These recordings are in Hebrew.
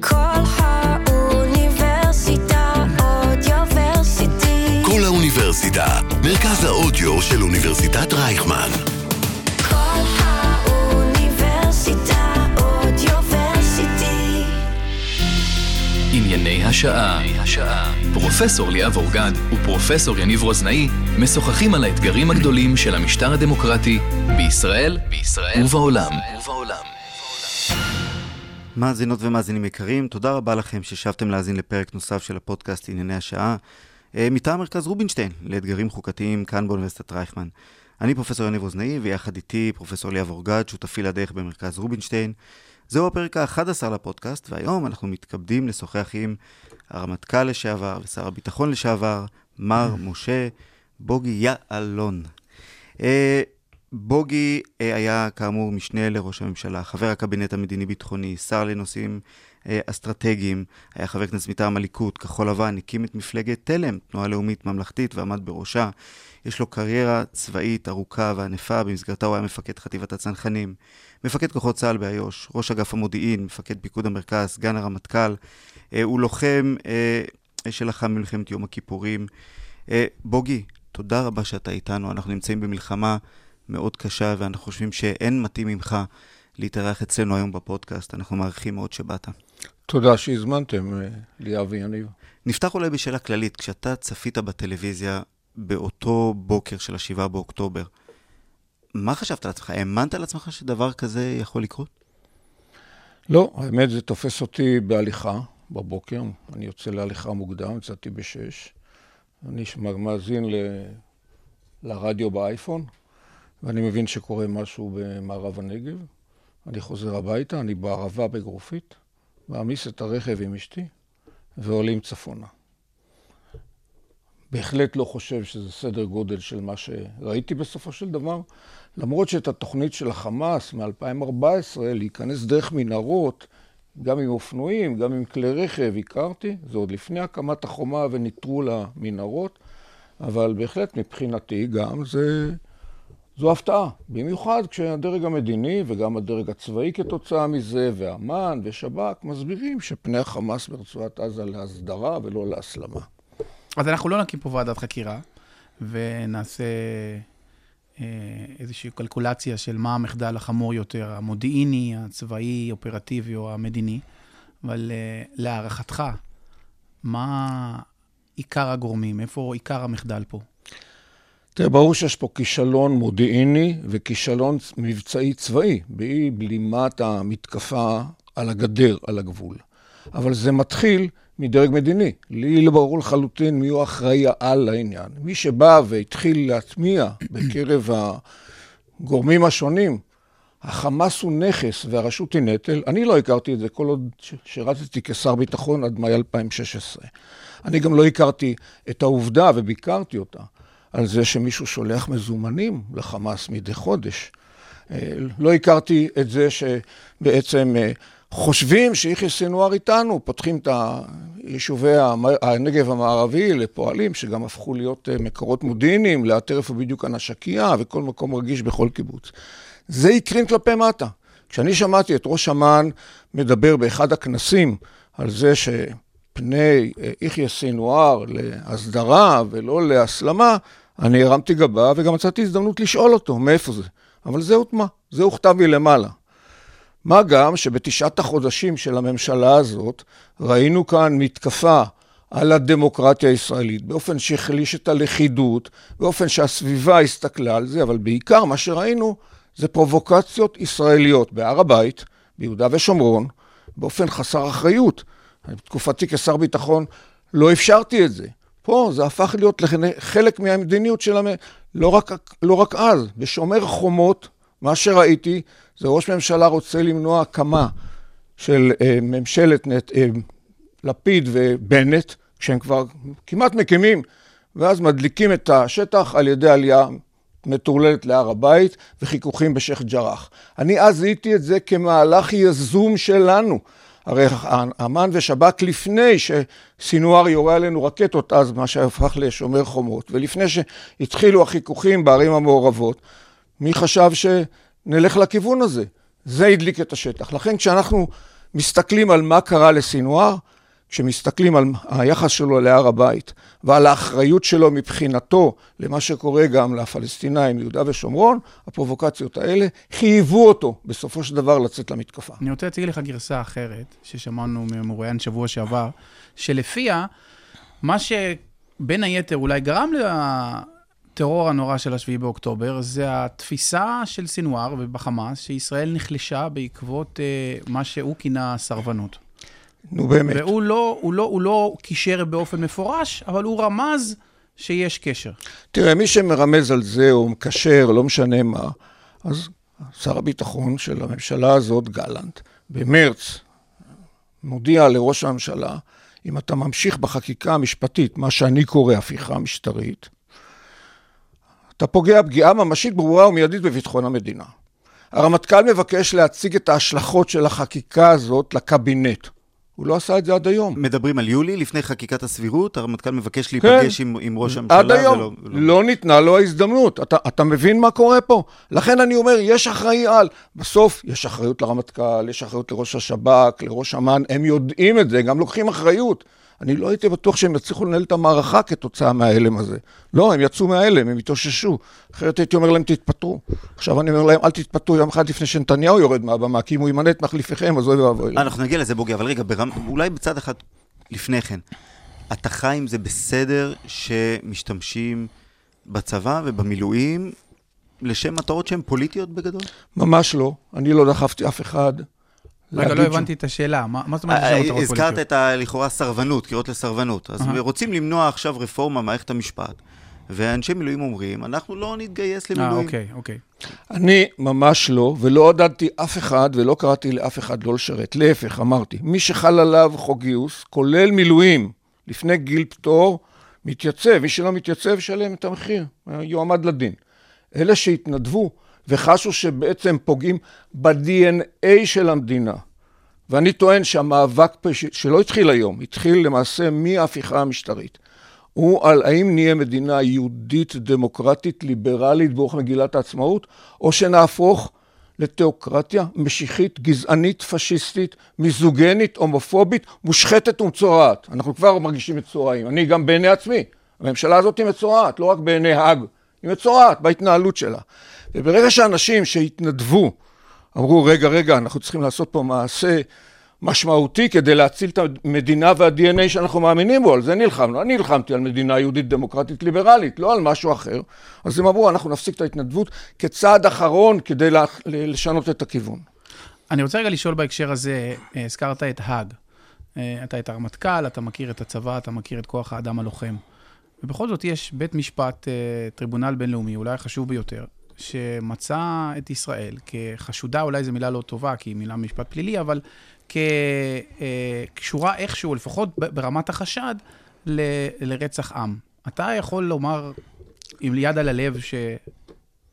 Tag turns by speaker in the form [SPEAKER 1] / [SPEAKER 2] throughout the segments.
[SPEAKER 1] כל האוניברסיטה אודיוורסיטי.
[SPEAKER 2] כל האוניברסיטה, מרכז האודיו של אוניברסיטת רייכמן.
[SPEAKER 1] כל האוניברסיטה אודיוורסיטי.
[SPEAKER 3] ענייני השעה. פרופסור ליאב אורגד ופרופסור יניב רוזנאי משוחחים על האתגרים הגדולים של המשטר הדמוקרטי בישראל, בישראל ובעולם.
[SPEAKER 4] מאזינות ומאזינים יקרים, תודה רבה לכם ששבתם להאזין לפרק נוסף של הפודקאסט ענייני השעה, אה, מטעם מרכז רובינשטיין לאתגרים חוקתיים כאן באוניברסיטת רייכמן. אני פרופסור יניב רוזנאי, ויחד איתי פרופסור ליאב אורגד, שותפי לדרך במרכז רובינשטיין. זהו הפרק ה-11 לפודקאסט, והיום אנחנו מתכבדים לשוחח עם הרמטכ"ל לשעבר ושר הביטחון לשעבר, מר משה בוגי יעלון. בוגי אה, היה כאמור משנה לראש הממשלה, חבר הקבינט המדיני-ביטחוני, שר לנושאים אה, אסטרטגיים, היה חבר כנסת מטעם הליכוד, כחול לבן, הקים את מפלגת תל"ם, תנועה לאומית ממלכתית, ועמד בראשה. יש לו קריירה צבאית ארוכה וענפה, במסגרתה הוא היה מפקד חטיבת הצנחנים, מפקד כוחות צה"ל באיו"ש, ראש אגף המודיעין, מפקד פיקוד המרכז, סגן הרמטכ"ל. אה, הוא לוחם שלחם במלחמת יום הכיפורים. בוגי, תודה רבה שאתה איתנו, אנחנו נמצאים במלחמה מאוד קשה, ואנחנו חושבים שאין מתאים ממך להתארח אצלנו היום בפודקאסט. אנחנו מעריכים מאוד שבאת.
[SPEAKER 5] תודה שהזמנתם, אה, ליאב ויניב.
[SPEAKER 4] נפתח אולי בשאלה כללית, כשאתה צפית בטלוויזיה באותו בוקר של השבעה באוקטובר, מה חשבת לעצמך? האמנת לעצמך שדבר כזה יכול לקרות?
[SPEAKER 5] לא, האמת זה תופס אותי בהליכה בבוקר, אני יוצא להליכה מוקדם, יצאתי בשש, אני מאזין ל... לרדיו באייפון, ואני מבין שקורה משהו במערב הנגב. אני חוזר הביתה, אני בערבה בגרופית, מעמיס את הרכב עם אשתי, ועולים צפונה. בהחלט לא חושב שזה סדר גודל של מה שראיתי בסופו של דבר, למרות שאת התוכנית של החמאס מ-2014, להיכנס דרך מנהרות, גם עם אופנועים, גם עם כלי רכב, הכרתי, זה עוד לפני הקמת החומה וניטרול המנהרות, אבל בהחלט מבחינתי גם זה... זו הפתעה, במיוחד כשהדרג המדיני וגם הדרג הצבאי כתוצאה מזה, ואמ"ן ושב"כ מסבירים שפני החמאס ברצועת עזה להסדרה ולא להסלמה.
[SPEAKER 6] אז אנחנו לא נקים פה ועדת חקירה, ונעשה אה, איזושהי קלקולציה של מה המחדל החמור יותר, המודיעיני, הצבאי, אופרטיבי או המדיני, אבל אה, להערכתך, מה עיקר הגורמים? איפה עיקר המחדל פה?
[SPEAKER 5] תראה, ברור שיש פה כישלון מודיעיני וכישלון מבצעי צבאי באי בלימת המתקפה על הגדר, על הגבול. אבל זה מתחיל מדרג מדיני. לי לא ברור לחלוטין מי הוא אחראי על לעניין. מי שבא והתחיל להטמיע בקרב הגורמים השונים, החמאס הוא נכס והרשות היא נטל, אני לא הכרתי את זה כל עוד שירתתי כשר ביטחון עד מאי 2016. אני גם לא הכרתי את העובדה וביקרתי אותה. על זה שמישהו שולח מזומנים לחמאס מדי חודש. אה, לא הכרתי את זה שבעצם אה, חושבים שיחיא סינואר איתנו, פותחים את יישובי הנגב המערבי לפועלים, שגם הפכו להיות אה, מקורות מודיעיניים, לאתר איפה בדיוק הנשקייה וכל מקום רגיש בכל קיבוץ. זה הקרין כלפי מטה. כשאני שמעתי את ראש אמ"ן מדבר באחד הכנסים על זה שפני יחיא סינואר להסדרה ולא להסלמה, אני הרמתי גבה וגם מצאתי הזדמנות לשאול אותו מאיפה זה. אבל זה הוטמע, זה הוכתב מלמעלה. מה גם שבתשעת החודשים של הממשלה הזאת ראינו כאן מתקפה על הדמוקרטיה הישראלית, באופן שהחליש את הלכידות, באופן שהסביבה הסתכלה על זה, אבל בעיקר מה שראינו זה פרובוקציות ישראליות בהר הבית, ביהודה ושומרון, באופן חסר אחריות. בתקופתי כשר ביטחון לא אפשרתי את זה. פה זה הפך להיות חלק מהמדיניות של המ... לא רק, לא רק אז, בשומר חומות, מה שראיתי זה ראש ממשלה רוצה למנוע הקמה של אה, ממשלת נט, אה, לפיד ובנט, כשהם כבר כמעט מקימים, ואז מדליקים את השטח על ידי עלייה מטורללת להר הבית וחיכוכים בשייח' ג'ראח. אני אז זיהיתי את זה כמהלך יזום שלנו. הרי אמ"ן ושב"כ לפני שסינואר יורה עלינו רקטות אז, מה שהפך לשומר חומות, ולפני שהתחילו החיכוכים בערים המעורבות, מי חשב שנלך לכיוון הזה? זה הדליק את השטח. לכן כשאנחנו מסתכלים על מה קרה לסינואר, כשמסתכלים על היחס שלו להר הבית ועל האחריות שלו מבחינתו למה שקורה גם לפלסטינאים ביהודה ושומרון, הפרובוקציות האלה חייבו אותו בסופו של דבר לצאת למתקפה.
[SPEAKER 6] אני רוצה להציג לך גרסה אחרת, ששמענו ממרואיין שבוע שעבר, שלפיה מה שבין היתר אולי גרם לטרור הנורא של השביעי באוקטובר, זה התפיסה של סינואר ובחמאס, שישראל נחלשה בעקבות אה, מה שהוא כינה סרבנות.
[SPEAKER 5] נו באמת.
[SPEAKER 6] והוא לא, הוא לא, הוא לא קישר באופן מפורש, אבל הוא רמז שיש קשר.
[SPEAKER 5] תראה, מי שמרמז על זה או מקשר, לא משנה מה, אז שר הביטחון של הממשלה הזאת, גלנט, במרץ, מודיע לראש הממשלה, אם אתה ממשיך בחקיקה המשפטית, מה שאני קורא הפיכה משטרית, אתה פוגע פגיעה ממשית ברורה ומיידית בביטחון המדינה. הרמטכ"ל מבקש להציג את ההשלכות של החקיקה הזאת לקבינט. הוא לא עשה את זה עד היום.
[SPEAKER 4] מדברים על יולי, לפני חקיקת הסבירות, הרמטכ"ל מבקש להיפגש עם, עם ראש הממשלה.
[SPEAKER 5] כן. עד היום.
[SPEAKER 4] ולא- ולא-
[SPEAKER 5] לא ניתנה לו ההזדמנות. אתה, אתה מבין מה קורה פה? לכן אני אומר, יש אחראי על. בסוף יש אחריות לרמטכ"ל, יש אחריות לראש השב"כ, לראש אמ"ן, הם יודעים את זה, גם לוקחים אחריות. אני לא הייתי בטוח שהם יצליחו לנהל את המערכה כתוצאה מההלם הזה. לא, הם יצאו מההלם, הם התאוששו. אחרת הייתי אומר להם, תתפטרו. עכשיו אני אומר להם, אל תתפטרו יום אחד לפני שנתניהו יורד מהבמה, כי אם הוא ימנה את מחליפיכם, אז אוי ואבוי.
[SPEAKER 4] אנחנו נגיע לזה, בוגי, אבל רגע, ברמ... אולי בצד אחד לפני כן. אתה חי עם זה בסדר שמשתמשים בצבא ובמילואים לשם מטרות שהן פוליטיות בגדול?
[SPEAKER 5] ממש לא. אני לא דחפתי אף אחד.
[SPEAKER 6] רגע, לא הבנתי את השאלה. מה זאת אומרת
[SPEAKER 4] אה,
[SPEAKER 6] שיש מטרות
[SPEAKER 4] הזכרת
[SPEAKER 6] פוליטיות?
[SPEAKER 4] את ה... לכאורה סרבנות, קריאות לסרבנות. אז. רוצים למנוע עכשיו רפורמה במערכת המשפט, ואנשי מילואים אומרים, אנחנו לא נתגייס
[SPEAKER 6] אה,
[SPEAKER 4] למילואים.
[SPEAKER 6] אוקיי, אוקיי.
[SPEAKER 5] אני ממש לא, ולא עודדתי אף אחד, ולא קראתי לאף אחד לא לשרת. להפך, אמרתי, מי שחל עליו חוק גיוס, כולל מילואים, לפני גיל פטור, מתייצב. מי שלא מתייצב, ישלם את המחיר, יועמד לדין. אלה שהתנדבו וחשו שבעצם פוגעים ב-DNA של המדינה, ואני טוען שהמאבק שלא התחיל היום, התחיל למעשה מההפיכה המשטרית. הוא על האם נהיה מדינה יהודית, דמוקרטית, ליברלית ברוח מגילת העצמאות, או שנהפוך לתיאוקרטיה משיחית, גזענית, פשיסטית, מיזוגנית, הומופובית, מושחתת ומצורעת. אנחנו כבר מרגישים מצורעים. אני גם בעיני עצמי. הממשלה הזאת היא מצורעת, לא רק בעיני האג. היא מצורעת בהתנהלות שלה. וברגע שאנשים שהתנדבו אמרו, רגע, רגע, אנחנו צריכים לעשות פה מעשה משמעותי כדי להציל את המדינה וה-DNA שאנחנו מאמינים בו, על זה נלחמנו. אני נלחמתי על מדינה יהודית דמוקרטית ליברלית, לא על משהו אחר. אז הם אמרו, אנחנו נפסיק את ההתנדבות כצעד אחרון כדי לשנות את הכיוון.
[SPEAKER 6] אני רוצה רגע לשאול בהקשר הזה, הזכרת את האג. אה, אתה את הרמטכ"ל, אתה מכיר את הצבא, אתה מכיר את כוח האדם הלוחם. ובכל זאת יש בית משפט, אה, טריבונל בינלאומי, אולי החשוב ביותר, שמצא את ישראל כחשודה, אולי זו מילה לא טובה, כי היא מילה משפט פלילי, אבל כקשורה איכשהו, לפחות ברמת החשד, ל- לרצח עם. אתה יכול לומר עם יד על הלב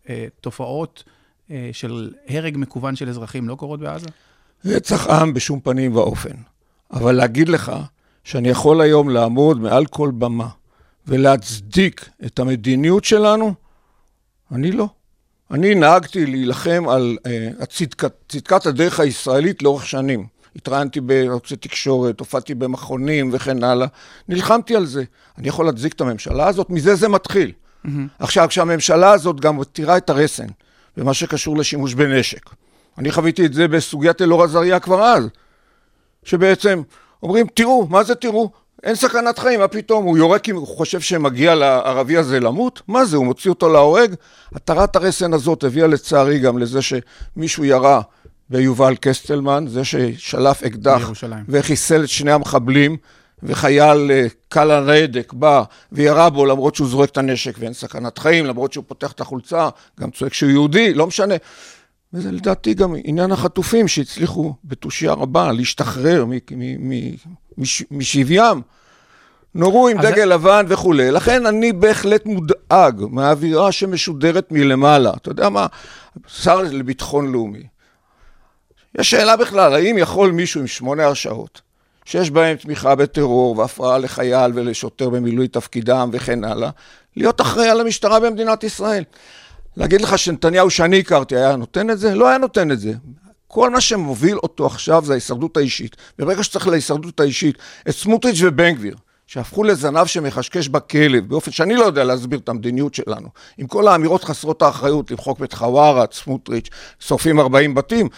[SPEAKER 6] שתופעות אה, של הרג מקוון של אזרחים לא קורות בעזה?
[SPEAKER 5] רצח עם בשום פנים ואופן. אבל להגיד לך שאני יכול היום לעמוד מעל כל במה ולהצדיק את המדיניות שלנו, אני לא. אני נהגתי להילחם על uh, הצדקת, צדקת הדרך הישראלית לאורך שנים. התראיינתי בערוצי תקשורת, הופעתי במכונים וכן הלאה. נלחמתי על זה. אני יכול להצדיק את הממשלה הזאת, מזה זה מתחיל. Mm-hmm. עכשיו, כשהממשלה הזאת גם מתירה את הרסן במה שקשור לשימוש בנשק. אני חוויתי את זה בסוגיית אלאור עזריה כבר אז. שבעצם אומרים, תראו, מה זה תראו? אין סכנת חיים, מה פתאום? הוא יורק אם הוא חושב שמגיע לערבי הזה למות? מה זה, הוא מוציא אותו להורג? התרת הרסן הזאת הביאה לצערי גם לזה שמישהו ירה ביובל קסטלמן, זה ששלף אקדח
[SPEAKER 6] בירושלים.
[SPEAKER 5] וחיסל את שני המחבלים, וחייל אה, קל הנדק בא וירה בו למרות שהוא זורק את הנשק ואין סכנת חיים, למרות שהוא פותח את החולצה, גם צועק שהוא יהודי, לא משנה. וזה לדעתי גם עניין החטופים שהצליחו בתושייה רבה להשתחרר מ- מ- מ- מש- משביים. נורו עם דגל לבן וכולי. לכן אני בהחלט מודאג מהאווירה שמשודרת מלמעלה. אתה יודע מה? שר לביטחון לאומי. יש שאלה בכלל, האם יכול מישהו עם שמונה הרשעות, שיש בהם תמיכה בטרור והפרעה לחייל ולשוטר במילוי תפקידם וכן הלאה, להיות אחראי על המשטרה במדינת ישראל? להגיד לך שנתניהו שאני הכרתי היה נותן את זה? לא היה נותן את זה. כל מה שמוביל אותו עכשיו זה ההישרדות האישית. וברגע שצריך להישרדות האישית את סמוטריץ' ובן גביר, שהפכו לזנב שמחשקש בכלב, באופן שאני לא יודע להסביר את המדיניות שלנו, עם כל האמירות חסרות האחריות, למחוק בית חווארה, סמוטריץ', שורפים 40 בתים,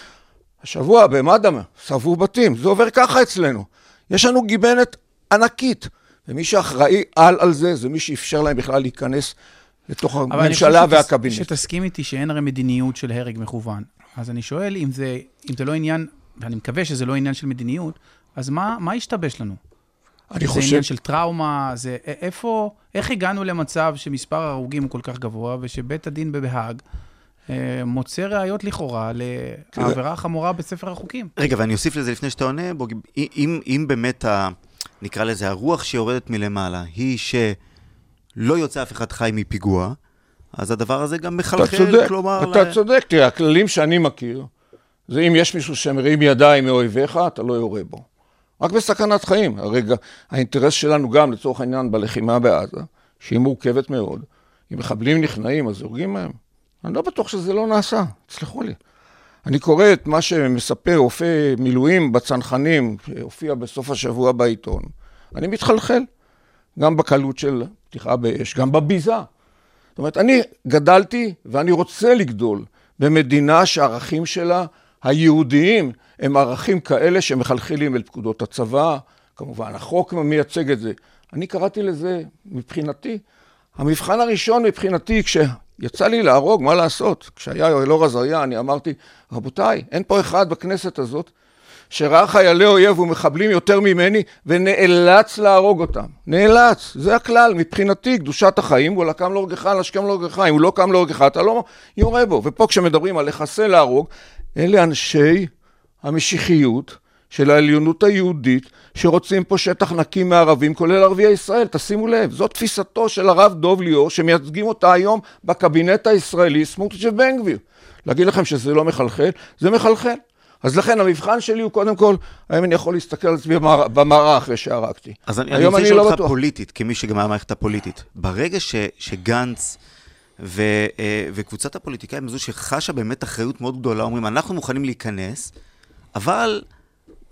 [SPEAKER 5] השבוע במד"א שרפו בתים, זה עובר ככה אצלנו. יש לנו גיבנת ענקית, ומי שאחראי על על זה, זה מי שאפשר להם בכלל להיכנס לתוך
[SPEAKER 6] אבל אני
[SPEAKER 5] הממשלה
[SPEAKER 6] חושב שתס-
[SPEAKER 5] והקבינט.
[SPEAKER 6] שתסכים איתי שאין הרי מדיניות של הרג מכוון. אז אני שואל אם זה, אם זה לא עניין, ואני מקווה שזה לא עניין של מדיניות, אז מה, מה השתבש לנו?
[SPEAKER 5] אני
[SPEAKER 6] זה
[SPEAKER 5] חושב,
[SPEAKER 6] עניין של טראומה, זה איפה, איך הגענו למצב שמספר ההרוגים הוא כל כך גבוה, ושבית הדין בהאג אה, מוצא ראיות לכאורה לעבירה החמורה בספר החוקים?
[SPEAKER 4] רגע, ואני אוסיף לזה לפני שאתה עונה, בוג... אם, אם באמת, ה... נקרא לזה, הרוח שיורדת מלמעלה היא שלא יוצא אף אחד חי מפיגוע, אז הדבר הזה גם
[SPEAKER 5] אתה
[SPEAKER 4] מחלחל,
[SPEAKER 5] צודק,
[SPEAKER 4] כלומר...
[SPEAKER 5] אתה
[SPEAKER 4] ל-
[SPEAKER 5] צודק, תראה, הכללים שאני מכיר, זה אם יש מישהו שמרים ידיים מאויביך, אתה לא יורה בו. רק בסכנת חיים. הרגע, האינטרס שלנו גם, לצורך העניין, בלחימה בעזה, שהיא מורכבת מאוד, אם מחבלים נכנעים, אז הורגים מהם. אני לא בטוח שזה לא נעשה, תסלחו לי. אני קורא את מה שמספר רופא מילואים בצנחנים, שהופיע בסוף השבוע בעיתון. אני מתחלחל, גם בקלות של פתיחה באש, גם בביזה. זאת אומרת, אני גדלתי ואני רוצה לגדול במדינה שהערכים שלה, היהודיים, הם ערכים כאלה שמחלחלים אל פקודות הצבא, כמובן החוק מייצג את זה. אני קראתי לזה, מבחינתי, המבחן הראשון מבחינתי, כשיצא לי להרוג, מה לעשות? כשהיה אלאור עזריה, אני אמרתי, רבותיי, אין פה אחד בכנסת הזאת שראה חיילי אויב ומחבלים יותר ממני ונאלץ להרוג אותם. נאלץ, זה הכלל, מבחינתי, קדושת החיים, הוא לקם להורגך, להשכם להורגך, אם הוא לא קם להורגך, אתה לא יורה בו. ופה כשמדברים על לחסל להרוג, אלה אנשי המשיחיות של העליונות היהודית, שרוצים פה שטח נקי מערבים, כולל ערביי ישראל, תשימו לב, זו תפיסתו של הרב דוב ליאור, שמייצגים אותה היום בקבינט הישראלי, סמוטריץ' ובן גביר. להגיד לכם שזה לא מחלחל? זה מחלחל. אז לכן המבחן שלי הוא קודם כל, האם אני יכול להסתכל על עצמי במראה- אחרי שהרגתי.
[SPEAKER 4] אז אני, אני רוצה
[SPEAKER 5] אני
[SPEAKER 4] לשאול
[SPEAKER 5] לא
[SPEAKER 4] אותך
[SPEAKER 5] בטוח.
[SPEAKER 4] פוליטית, כמי שגם היה במערכת הפוליטית. ברגע ש, שגנץ ו, אה, וקבוצת הפוליטיקאים זו שחשה באמת אחריות מאוד גדולה, אומרים, אנחנו מוכנים להיכנס, אבל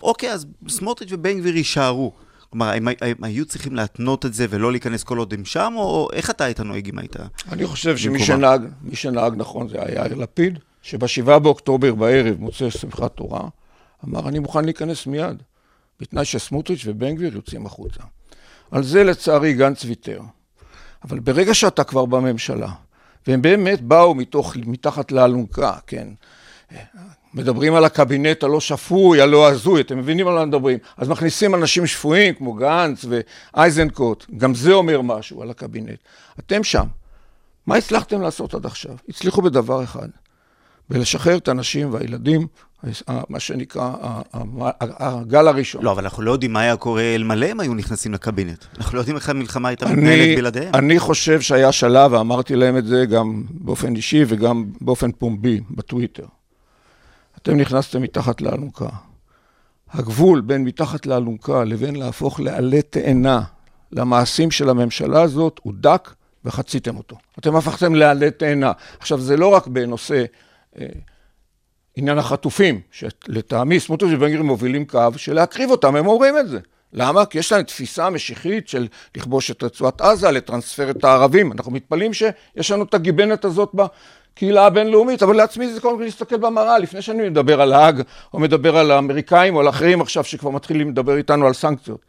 [SPEAKER 4] אוקיי, אז סמוטריץ' ובן גביר יישארו. כלומר, הם, הם היו צריכים להתנות את זה ולא להיכנס כל עוד הם שם, או איך אתה היית נוהג אם היית...
[SPEAKER 5] אני חושב שמי. שנהג, מי שנהג נכון זה היה יאיר לפיד, שבשבעה באוקטובר בערב, מוצא שמחת תורה, אמר, אני מוכן להיכנס מיד, בתנאי שסמוטריץ' ובן גביר יוצאים החוצה. על זה לצערי גנץ ויתר. אבל ברגע שאתה כבר בממשלה, והם באמת באו מתוך, מתחת לאלונקה, כן, מדברים על הקבינט הלא שפוי, הלא הזוי, אתם מבינים על מה מדברים? אז מכניסים אנשים שפויים כמו גנץ ואייזנקוט, גם זה אומר משהו על הקבינט. אתם שם, מה הצלחתם לעשות עד עכשיו? הצליחו בדבר אחד, בלשחרר את הנשים והילדים, מה שנקרא הגל הראשון.
[SPEAKER 4] לא, אבל אנחנו לא יודעים מה היה קורה אלמלא הם היו נכנסים לקבינט. אנחנו לא יודעים איך המלחמה הייתה מתנהלת בלעדיהם.
[SPEAKER 5] אני חושב שהיה שלב, ואמרתי להם את זה גם באופן אישי וגם באופן פומבי בטוויטר. אתם נכנסתם מתחת לאלונקה. הגבול בין מתחת לאלונקה לבין להפוך לעלה תאנה למעשים של הממשלה הזאת הוא דק וחציתם אותו. אתם הפכתם לעלה תאנה. עכשיו, זה לא רק בנושא עניין החטופים, שלטעמי סמוטריץ' ובן מובילים קו של להקריב אותם, הם אומרים את זה. למה? כי יש להם תפיסה משיחית של לכבוש את רצועת עזה, לטרנספר את הערבים. אנחנו מתפלאים שיש לנו את הגיבנת הזאת בקהילה הבינלאומית, אבל לעצמי זה קודם כל להסתכל במראה, לפני שאני מדבר על האג, או מדבר על האמריקאים, או על אחרים עכשיו שכבר מתחילים לדבר איתנו על סנקציות.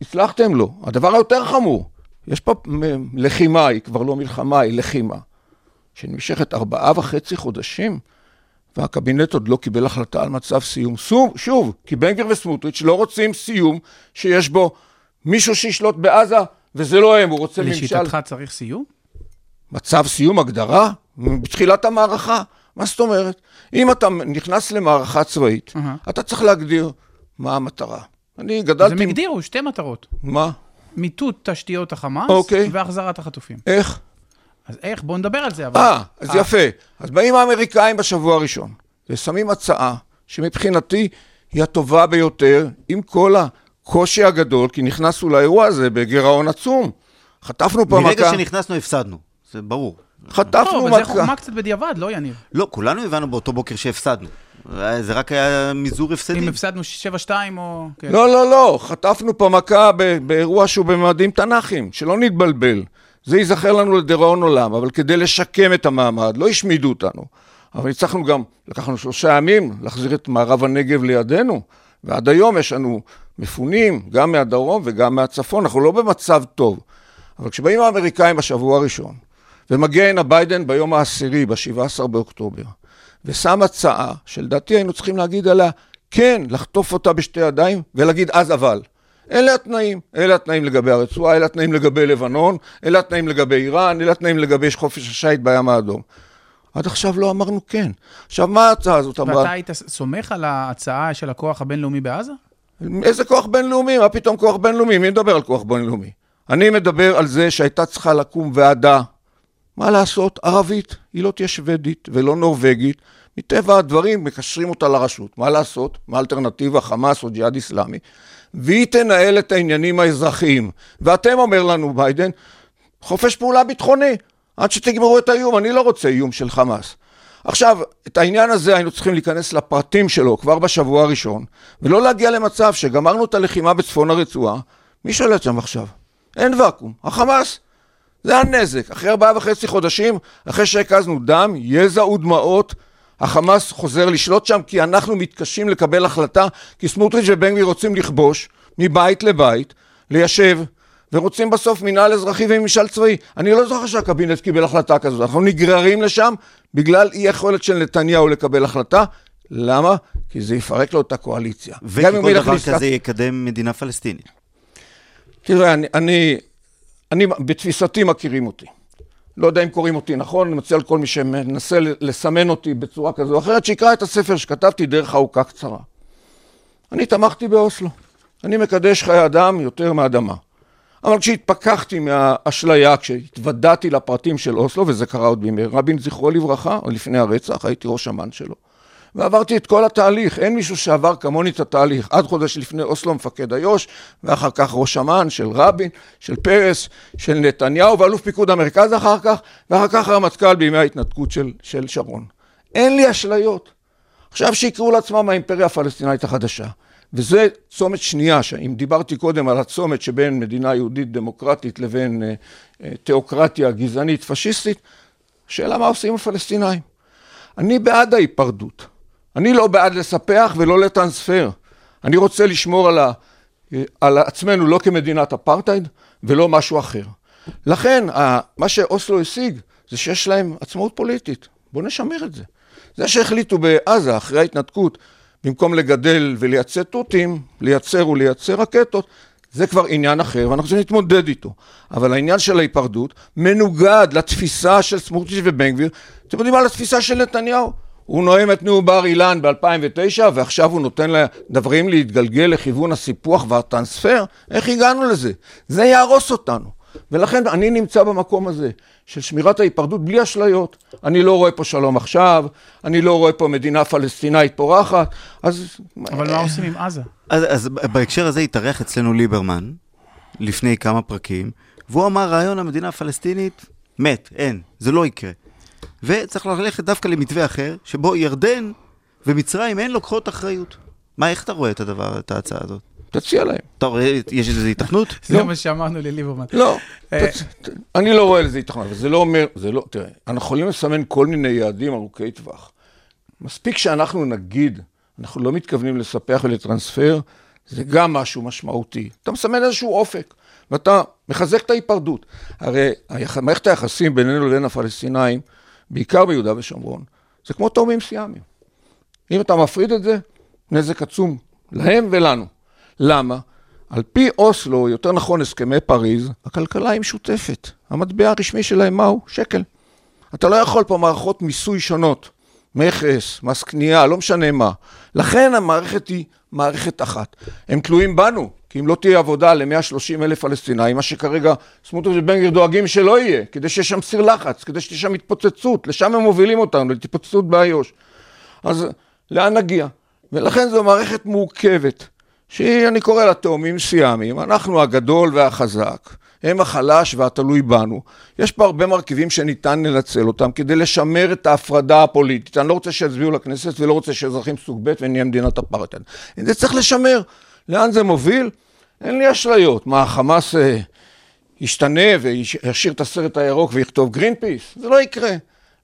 [SPEAKER 5] הצלחתם לו. הדבר היותר חמור, יש פה לחימה, היא כבר לא מלחמה, היא לחימה, שנמשכת ארבעה וחצי חודשים, והקבינט עוד לא קיבל החלטה על מצב סיום. שוב, שוב, כי בן גביר וסמוטריץ' לא רוצים סיום שיש בו מישהו שישלוט בעזה, וזה לא הם, הוא רוצה ממשל...
[SPEAKER 6] לשיטתך צריך סיום?
[SPEAKER 5] מצב סיום הגדרה בתחילת המערכה. מה זאת אומרת? אם אתה נכנס למערכה צבאית,
[SPEAKER 6] אהה.
[SPEAKER 5] אתה צריך להגדיר מה המטרה. אני
[SPEAKER 6] אז
[SPEAKER 5] גדלתי...
[SPEAKER 6] הם הגדירו שתי מטרות.
[SPEAKER 5] מה?
[SPEAKER 6] מיטוט תשתיות החמאס
[SPEAKER 5] אוקיי.
[SPEAKER 6] והחזרת החטופים.
[SPEAKER 5] איך?
[SPEAKER 6] אז איך? בואו נדבר על זה. אבל-
[SPEAKER 5] אה, אז יפה. אז באים האמריקאים בשבוע הראשון, ושמים הצעה שמבחינתי היא הטובה ביותר, עם כל הקושי הגדול, כי נכנסנו לאירוע הזה בגירעון עצום. חטפנו פה
[SPEAKER 4] מרגע
[SPEAKER 5] מכה.
[SPEAKER 4] שנכנסנו הפסדנו, זה ברור.
[SPEAKER 5] חטפנו
[SPEAKER 6] טוב, אבל זה
[SPEAKER 5] מכה.
[SPEAKER 6] חוכמה קצת בדיעבד, לא יניב?
[SPEAKER 4] לא, כולנו הבנו באותו בוקר שהפסדנו. אה, זה רק היה מזעור הפסדים.
[SPEAKER 6] אם הפסדנו 7-2 או... כן.
[SPEAKER 5] לא, לא, לא, חטפנו פה מכה באירוע שהוא בממדים תנ"כיים, שלא נתבלבל. זה ייזכר לנו לדיראון עולם, אבל כדי לשקם את המעמד, לא השמידו אותנו. אבל הצלחנו גם, לקחנו שלושה ימים להחזיר את מערב הנגב לידינו, ועד היום יש לנו מפונים, גם מהדרום וגם מהצפון, אנחנו לא במצב טוב. אבל כשבאים האמריקאים בשבוע הראשון, ומגיע הנה ביידן ביום העשירי, ב-17 באוקטובר, ושם הצעה שלדעתי היינו צריכים להגיד עליה, כן, לחטוף אותה בשתי ידיים ולהגיד אז אבל. אלה התנאים, אלה התנאים לגבי הרצועה, אלה התנאים לגבי לבנון, אלה התנאים לגבי איראן, אלה התנאים לגבי חופש השיט בים האדום. עד עכשיו לא אמרנו כן. עכשיו, מה ההצעה הזאת אמרה?
[SPEAKER 6] ואתה היית סומך על ההצעה של הכוח הבינלאומי בעזה?
[SPEAKER 5] איזה כוח בינלאומי? מה פתאום כוח בינלאומי? מי מדבר על כוח בינלאומי? אני מדבר על זה שהייתה צריכה לקום ועדה. מה לעשות? ערבית. היא לא תהיה שוודית ולא נורבגית. מטבע הדברים מקשרים אותה לרשות. מה לעשות? מה האלטרנטיבה? חמאס או ג'יהאד איסלאמי. והיא תנהל את העניינים האזרחיים. ואתם, אומר לנו ביידן, חופש פעולה ביטחוני. עד שתגמרו את האיום. אני לא רוצה איום של חמאס. עכשיו, את העניין הזה היינו צריכים להיכנס לפרטים שלו כבר בשבוע הראשון, ולא להגיע למצב שגמרנו את הלחימה בצפון הרצועה, מי שולט שם עכשיו? אין ואקום, החמאס. זה הנזק. אחרי ארבעה וחצי חודשים, אחרי שהקזנו דם, יזע ודמעות, החמאס חוזר לשלוט שם כי אנחנו מתקשים לקבל החלטה, כי סמוטריץ' ובן גביר רוצים לכבוש מבית לבית, ליישב, ורוצים בסוף מינהל אזרחי וממשל צבאי. אני לא זוכר שהקבינט קיבל החלטה כזאת. אנחנו נגררים לשם בגלל אי יכולת של נתניהו לקבל החלטה. למה? כי זה יפרק לו את הקואליציה.
[SPEAKER 4] וכי כל דבר
[SPEAKER 5] לעסקת-
[SPEAKER 4] כזה יקדם מדינה פלסטינית.
[SPEAKER 5] תראה, אני, אני, אני, בתפיסתי מכירים אותי. לא יודע אם קוראים אותי נכון, אני מציע לכל מי שמנסה לסמן אותי בצורה כזו או אחרת, שיקרא את הספר שכתבתי דרך ארוכה קצרה. אני תמכתי באוסלו. אני מקדש חיי אדם יותר מאדמה. אבל כשהתפכחתי מהאשליה, כשהתוודעתי לפרטים של אוסלו, וזה קרה עוד בימי רבין, זכרו לברכה, או לפני הרצח, הייתי ראש אמ"ן שלו. ועברתי את כל התהליך, אין מישהו שעבר כמוני את התהליך. עד חודש לפני אוסלו מפקד איו"ש, ואחר כך ראש אמ"ן של רבין, של פרס, של נתניהו, ואלוף פיקוד המרכז אחר כך, ואחר כך הרמטכ"ל בימי ההתנתקות של, של שרון. אין לי אשליות. עכשיו שיקראו לעצמם האימפריה הפלסטינאית החדשה. וזה צומת שנייה, אם דיברתי קודם על הצומת שבין מדינה יהודית דמוקרטית לבין אה, אה, תיאוקרטיה גזענית פשיסטית, שאלה מה עושים הפלסטינאים. אני בעד ההיפרדות. אני לא בעד לספח ולא לטרנספר. אני רוצה לשמור על, ה, על עצמנו לא כמדינת אפרטהייד ולא משהו אחר. לכן, מה שאוסלו השיג זה שיש להם עצמאות פוליטית. בואו נשמר את זה. זה שהחליטו בעזה, אחרי ההתנתקות, במקום לגדל ולייצא תותים, לייצר ולייצר רקטות, זה כבר עניין אחר, ואנחנו צריכים להתמודד איתו. אבל העניין של ההיפרדות מנוגד לתפיסה של סמוטריץ' ובן גביר. אתם יודעים מה לתפיסה של נתניהו? הוא נואם את נאום בר אילן ב-2009, ועכשיו הוא נותן לדברים להתגלגל לכיוון הסיפוח והטרנספר? איך הגענו לזה? זה יהרוס אותנו. ולכן אני נמצא במקום הזה של שמירת ההיפרדות בלי אשליות. אני לא רואה פה שלום עכשיו, אני לא רואה פה מדינה פלסטינאית פורחת, אז...
[SPEAKER 6] אבל מה עושים עם עזה?
[SPEAKER 4] אז, אז בהקשר הזה התארח אצלנו ליברמן, לפני כמה פרקים, והוא אמר רעיון המדינה הפלסטינית מת, אין, זה לא יקרה. וצריך ללכת דווקא למתווה אחר, שבו ירדן ומצרים אין לוקחות אחריות. מה, איך אתה רואה את הדבר, את ההצעה הזאת?
[SPEAKER 5] תציע להם.
[SPEAKER 4] אתה רואה, יש איזו התכנות?
[SPEAKER 6] זה מה שאמרנו לליברמן.
[SPEAKER 5] לא,
[SPEAKER 6] אה,
[SPEAKER 5] אני לא רואה לזה התכנות, אבל זה לא אומר, זה לא, תראה, אנחנו יכולים לסמן כל מיני יעדים ארוכי טווח. מספיק שאנחנו נגיד, אנחנו לא מתכוונים לספח ולטרנספר, זה גם משהו משמעותי. אתה מסמן איזשהו אופק, ואתה מחזק את ההיפרדות. הרי. מערכת היחסים בינינו לבין הפלסטינאים, בעיקר ביהודה ושומרון, זה כמו תאומים סיאמיים. אם אתה מפריד את זה, נזק עצום להם ולנו. למה? על פי אוסלו, יותר נכון הסכמי פריז, הכלכלה היא משותפת. המטבע הרשמי שלהם מהו? שקל. אתה לא יכול פה מערכות מיסוי שונות, מכס, מס קנייה, לא משנה מה. לכן המערכת היא מערכת אחת. הם תלויים בנו, כי אם לא תהיה עבודה ל-130 אלף פלסטינאים, מה שכרגע סמוטריץ' ובן גביר דואגים שלא יהיה, כדי שיהיה שם סיר לחץ, כדי שתהיה שם התפוצצות, לשם הם מובילים אותנו, להתפוצצות באיו"ש. אז לאן נגיע? ולכן זו מערכת מורכבת, שהיא, אני קורא לה תאומים סיאמיים, אנחנו הגדול והחזק, הם החלש והתלוי בנו. יש פה הרבה מרכיבים שניתן לנצל אותם כדי לשמר את ההפרדה הפוליטית. אני לא רוצה שיצביעו לכנסת ולא רוצה שאזרחים סוג ב' ונהיה מדינת אפרטהייד. את זה צריך לשמר. לאן זה מוביל? אין לי אשליות. מה, החמאס אה, ישתנה וישאיר את הסרט הירוק ויכתוב גרין פיס? זה לא יקרה.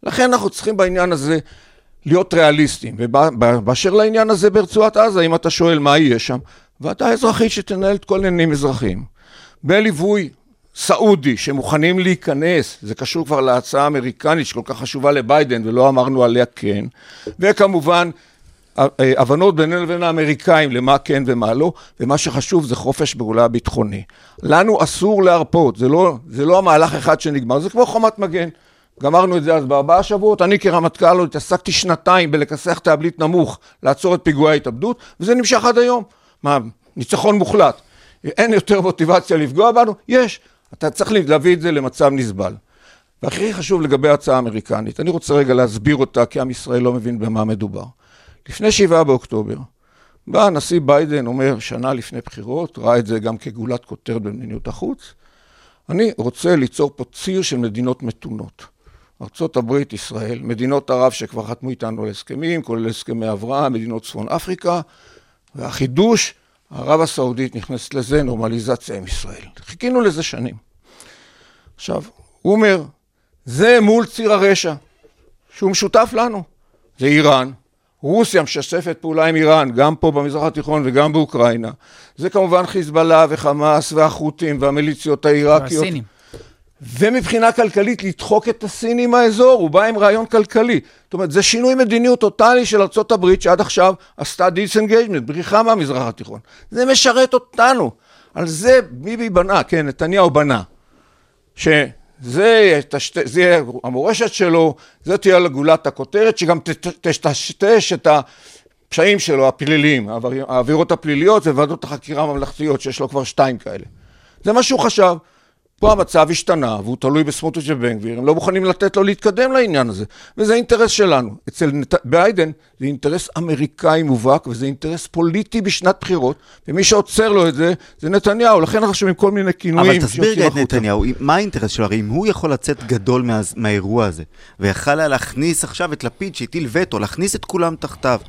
[SPEAKER 5] לכן אנחנו צריכים בעניין הזה להיות ריאליסטים. ובאשר לעניין הזה ברצועת עזה, אם אתה שואל מה יהיה שם, ועדה אזרחית שתנהל את כל העניינים אזרחיים. בליווי סעודי שמוכנים להיכנס, זה קשור כבר להצעה האמריקנית שכל כך חשובה לביידן ולא אמרנו עליה כן, וכמובן הבנות בינינו לבין האמריקאים למה כן ומה לא, ומה שחשוב זה חופש פעולה ביטחוני. לנו אסור להרפות, זה לא, זה לא המהלך אחד שנגמר, זה כמו חומת מגן. גמרנו את זה אז בארבעה שבועות, אני כרמטכ"ל עוד התעסקתי שנתיים בלכסח תאבלית נמוך, לעצור את פיגועי ההתאבדות, וזה נמשך עד היום. מה, ניצחון מוחלט. אין יותר מוטיבציה לפגוע בנו? יש. אתה צריך להביא את זה למצב נסבל. והכי חשוב לגבי ההצעה האמריקנית, אני רוצה רגע להסביר אותה, כי עם ישראל לא מבין במה מדובר. לפני שבעה באוקטובר, בא הנשיא ביידן, אומר, שנה לפני בחירות, ראה את זה גם כגולת כותרת במדיניות החוץ, אני רוצה ליצור פה ציר של מדינות מתונות. ארה"ב, ישראל, מדינות ערב שכבר חתמו איתנו על הסכמים, כולל הסכמי אברהם, מדינות צפון אפריקה, והחידוש, ערב הסעודית נכנסת לזה, נורמליזציה עם ישראל. חיכינו לזה שנים. עכשיו, הוא אומר, זה מול ציר הרשע, שהוא משותף לנו. זה איראן, רוסיה משתפת פעולה עם איראן, גם פה במזרח התיכון וגם באוקראינה. זה כמובן חיזבאללה וחמאס והחות'ים והמיליציות העיראקיות.
[SPEAKER 6] והסינים.
[SPEAKER 5] ומבחינה כלכלית לדחוק את הסינים מהאזור, הוא בא עם רעיון כלכלי. זאת אומרת, זה שינוי מדיניות טוטאלי של ארה"ב שעד עכשיו עשתה disengagement, בריחה מהמזרח התיכון. זה משרת אותנו. על זה ביבי בנה, כן, נתניהו בנה. שזה תשת, זה יהיה המורשת שלו, זה תהיה לגולת הכותרת, שגם תטשטש את הפשעים שלו, הפליליים, העבירות הפליליות וועדות החקירה הממלכתיות, שיש לו כבר שתיים כאלה. זה מה שהוא חשב. פה המצב השתנה, והוא תלוי בסמוטריץ' ובן גביר, הם לא מוכנים לתת לו להתקדם לעניין הזה, וזה אינטרס שלנו. אצל נת... ביידן זה אינטרס אמריקאי מובהק, וזה אינטרס פוליטי בשנת בחירות, ומי שעוצר לו את זה, זה נתניהו, לכן אנחנו שומעים כל מיני כינויים.
[SPEAKER 4] אבל תסביר רגע את נתניהו, מה האינטרס שלו? הרי אם הוא יכול לצאת גדול מה... מהאירוע הזה, ויכל היה להכניס עכשיו את לפיד שהטיל וטו, להכניס את כולם תחתיו.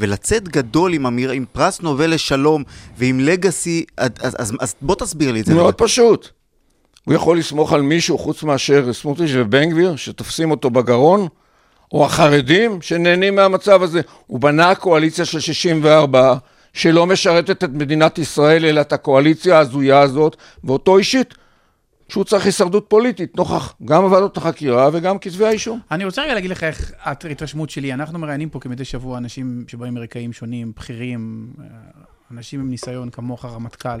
[SPEAKER 4] ולצאת גדול עם, אמיר, עם פרס נובל לשלום ועם לגאסי, אז, אז, אז, בוא תסביר לי את זה.
[SPEAKER 5] מאוד פשוט. הוא יכול לסמוך על מישהו חוץ מאשר סמוטריץ' ובן גביר, שתופסים אותו בגרון, או החרדים שנהנים מהמצב הזה. הוא בנה קואליציה של 64, שלא משרתת את מדינת ישראל, אלא את הקואליציה ההזויה הזאת, ואותו אישית, שהוא צריך הישרדות פוליטית, נוכח גם ועדות החקירה וגם כתבי האישום.
[SPEAKER 6] אני רוצה רגע להגיד לך איך ההתרשמות שלי. אנחנו מראיינים פה כמדי שבוע אנשים שבאים מרקעים שונים, בכירים, אנשים עם ניסיון כמוך, רמטכ"ל.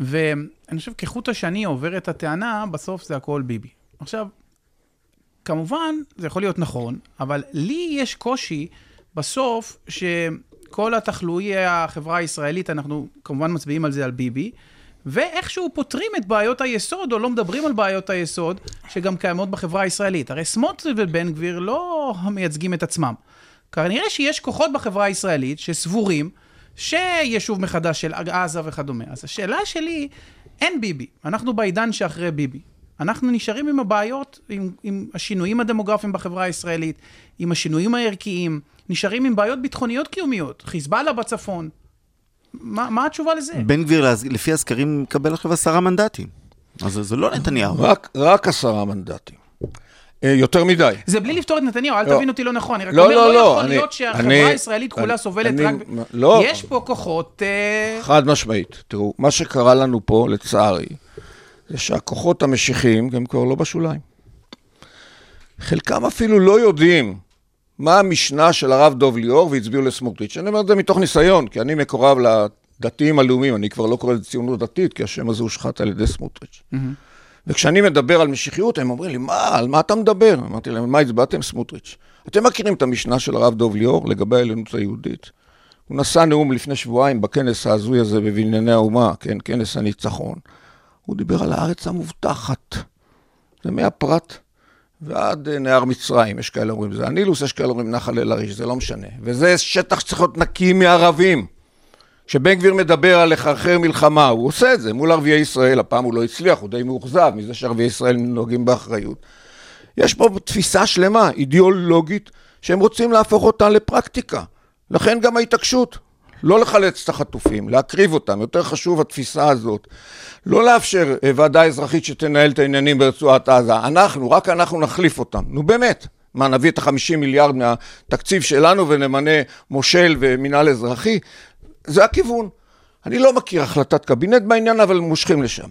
[SPEAKER 6] ואני חושב, כחוט השני עוברת הטענה, בסוף זה הכל ביבי. עכשיו, כמובן, זה יכול להיות נכון, אבל לי יש קושי בסוף שכל התחלואי החברה הישראלית, אנחנו כמובן מצביעים על זה על ביבי, ואיכשהו פותרים את בעיות היסוד, או לא מדברים על בעיות היסוד, שגם קיימות בחברה הישראלית. הרי סמוטריץ' ובן גביר לא מייצגים את עצמם. כנראה שיש כוחות בחברה הישראלית שסבורים שיישוב מחדש של עזה וכדומה. אז השאלה שלי, אין ביבי, אנחנו בעידן שאחרי ביבי. אנחנו נשארים עם הבעיות, עם, עם השינויים הדמוגרפיים בחברה הישראלית, עם השינויים הערכיים, נשארים עם בעיות ביטחוניות קיומיות, חיזבאללה בצפון. מה, מה התשובה לזה?
[SPEAKER 4] בן גביר, לפי הסקרים, מקבל עכשיו עשרה מנדטים. אז זה לא נתניהו.
[SPEAKER 5] רק, רק עשרה מנדטים. אה, יותר מדי.
[SPEAKER 6] זה בלי לפתור את נתניהו, אל
[SPEAKER 5] לא.
[SPEAKER 6] תבין אותי לא נכון. אני רק
[SPEAKER 5] לא,
[SPEAKER 6] אומר,
[SPEAKER 5] לא,
[SPEAKER 6] לא יכול להיות שהחברה הישראלית כולה סובלת רק...
[SPEAKER 5] לא.
[SPEAKER 6] יש פה כוחות... אה,
[SPEAKER 5] חד משמעית. תראו, מה שקרה לנו פה, לצערי, זה שהכוחות המשיחיים הם כבר לא בשוליים. חלקם אפילו לא יודעים מה המשנה של הרב דוב ליאור והצביעו לסמוטריץ'. אני אומר את זה מתוך ניסיון, כי אני מקורב לדתיים הלאומיים, אני כבר לא קורא לזה ציונות דתית, כי השם הזה הושחת על ידי סמוטריץ'. וכשאני מדבר על משיחיות, הם אומרים לי, מה, על מה אתה מדבר? אמרתי להם, מה הצבעתם? סמוטריץ'. אתם מכירים את המשנה של הרב דוב ליאור לגבי העליונות היהודית? הוא נשא נאום לפני שבועיים בכנס ההזוי הזה בבנייני האומה, כן, כנס הניצחון. הוא דיבר על הארץ המובטחת. זה מהפרת ועד אה, נהר מצרים, יש כאלה אומרים זה הנילוס, יש כאלה אומרים נחל אל-עריש, זה לא משנה. וזה שטח שצריך להיות נקי מערבים. כשבן גביר מדבר על לחרחר מלחמה, הוא עושה את זה מול ערביי ישראל, הפעם הוא לא הצליח, הוא די מאוכזב מזה שערביי ישראל נוהגים באחריות. יש פה תפיסה שלמה, אידיאולוגית, שהם רוצים להפוך אותה לפרקטיקה. לכן גם ההתעקשות, לא לחלץ את החטופים, להקריב אותם, יותר חשוב התפיסה הזאת. לא לאפשר אה, ועדה אזרחית שתנהל את העניינים ברצועת עזה. אנחנו, רק אנחנו נחליף אותם. נו באמת. מה, נביא את החמישים מיליארד מהתקציב שלנו ונמנה מושל ומינהל אזרחי? זה הכיוון. אני לא מכיר החלטת קבינט בעניין, אבל מושכים לשם.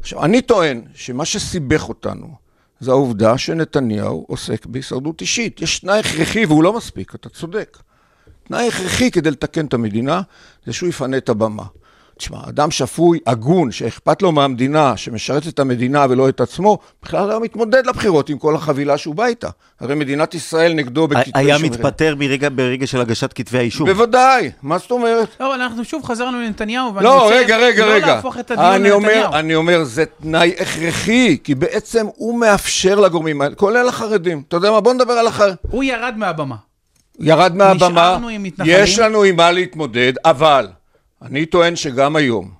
[SPEAKER 5] עכשיו, אני טוען שמה שסיבך אותנו זה העובדה שנתניהו עוסק בהישרדות אישית. יש תנאי הכרחי והוא לא מספיק, אתה צודק. תנאי הכרחי כדי לתקן את המדינה זה שהוא יפנה את הבמה. תשמע, אדם שפוי, הגון, שאכפת לו מהמדינה, שמשרת את המדינה ולא את עצמו, בכלל היה מתמודד לבחירות עם כל החבילה שהוא בא איתה. הרי מדינת ישראל נגדו בכתבי
[SPEAKER 4] היה
[SPEAKER 5] אישום.
[SPEAKER 4] מתפטר מרגע, ברגע של הגשת כתבי האישום.
[SPEAKER 5] בוודאי, מה זאת אומרת?
[SPEAKER 6] לא, אנחנו שוב חזרנו לנתניהו, ואני
[SPEAKER 5] לא,
[SPEAKER 6] רוצה
[SPEAKER 5] רגע, רגע,
[SPEAKER 6] לא
[SPEAKER 5] רגע.
[SPEAKER 6] להפוך את הדיון
[SPEAKER 5] אני אומר,
[SPEAKER 6] לנתניהו.
[SPEAKER 5] אני אומר, זה תנאי הכרחי, כי בעצם הוא מאפשר לגורמים האלה, כולל החרדים. אתה יודע מה? בוא נדבר על החרדים.
[SPEAKER 6] הוא ירד מהבמה.
[SPEAKER 5] ירד מהבמה,
[SPEAKER 6] נשארנו עם מתנחלים.
[SPEAKER 5] יש לנו עם מה להתמודד, אבל אני טוען שגם היום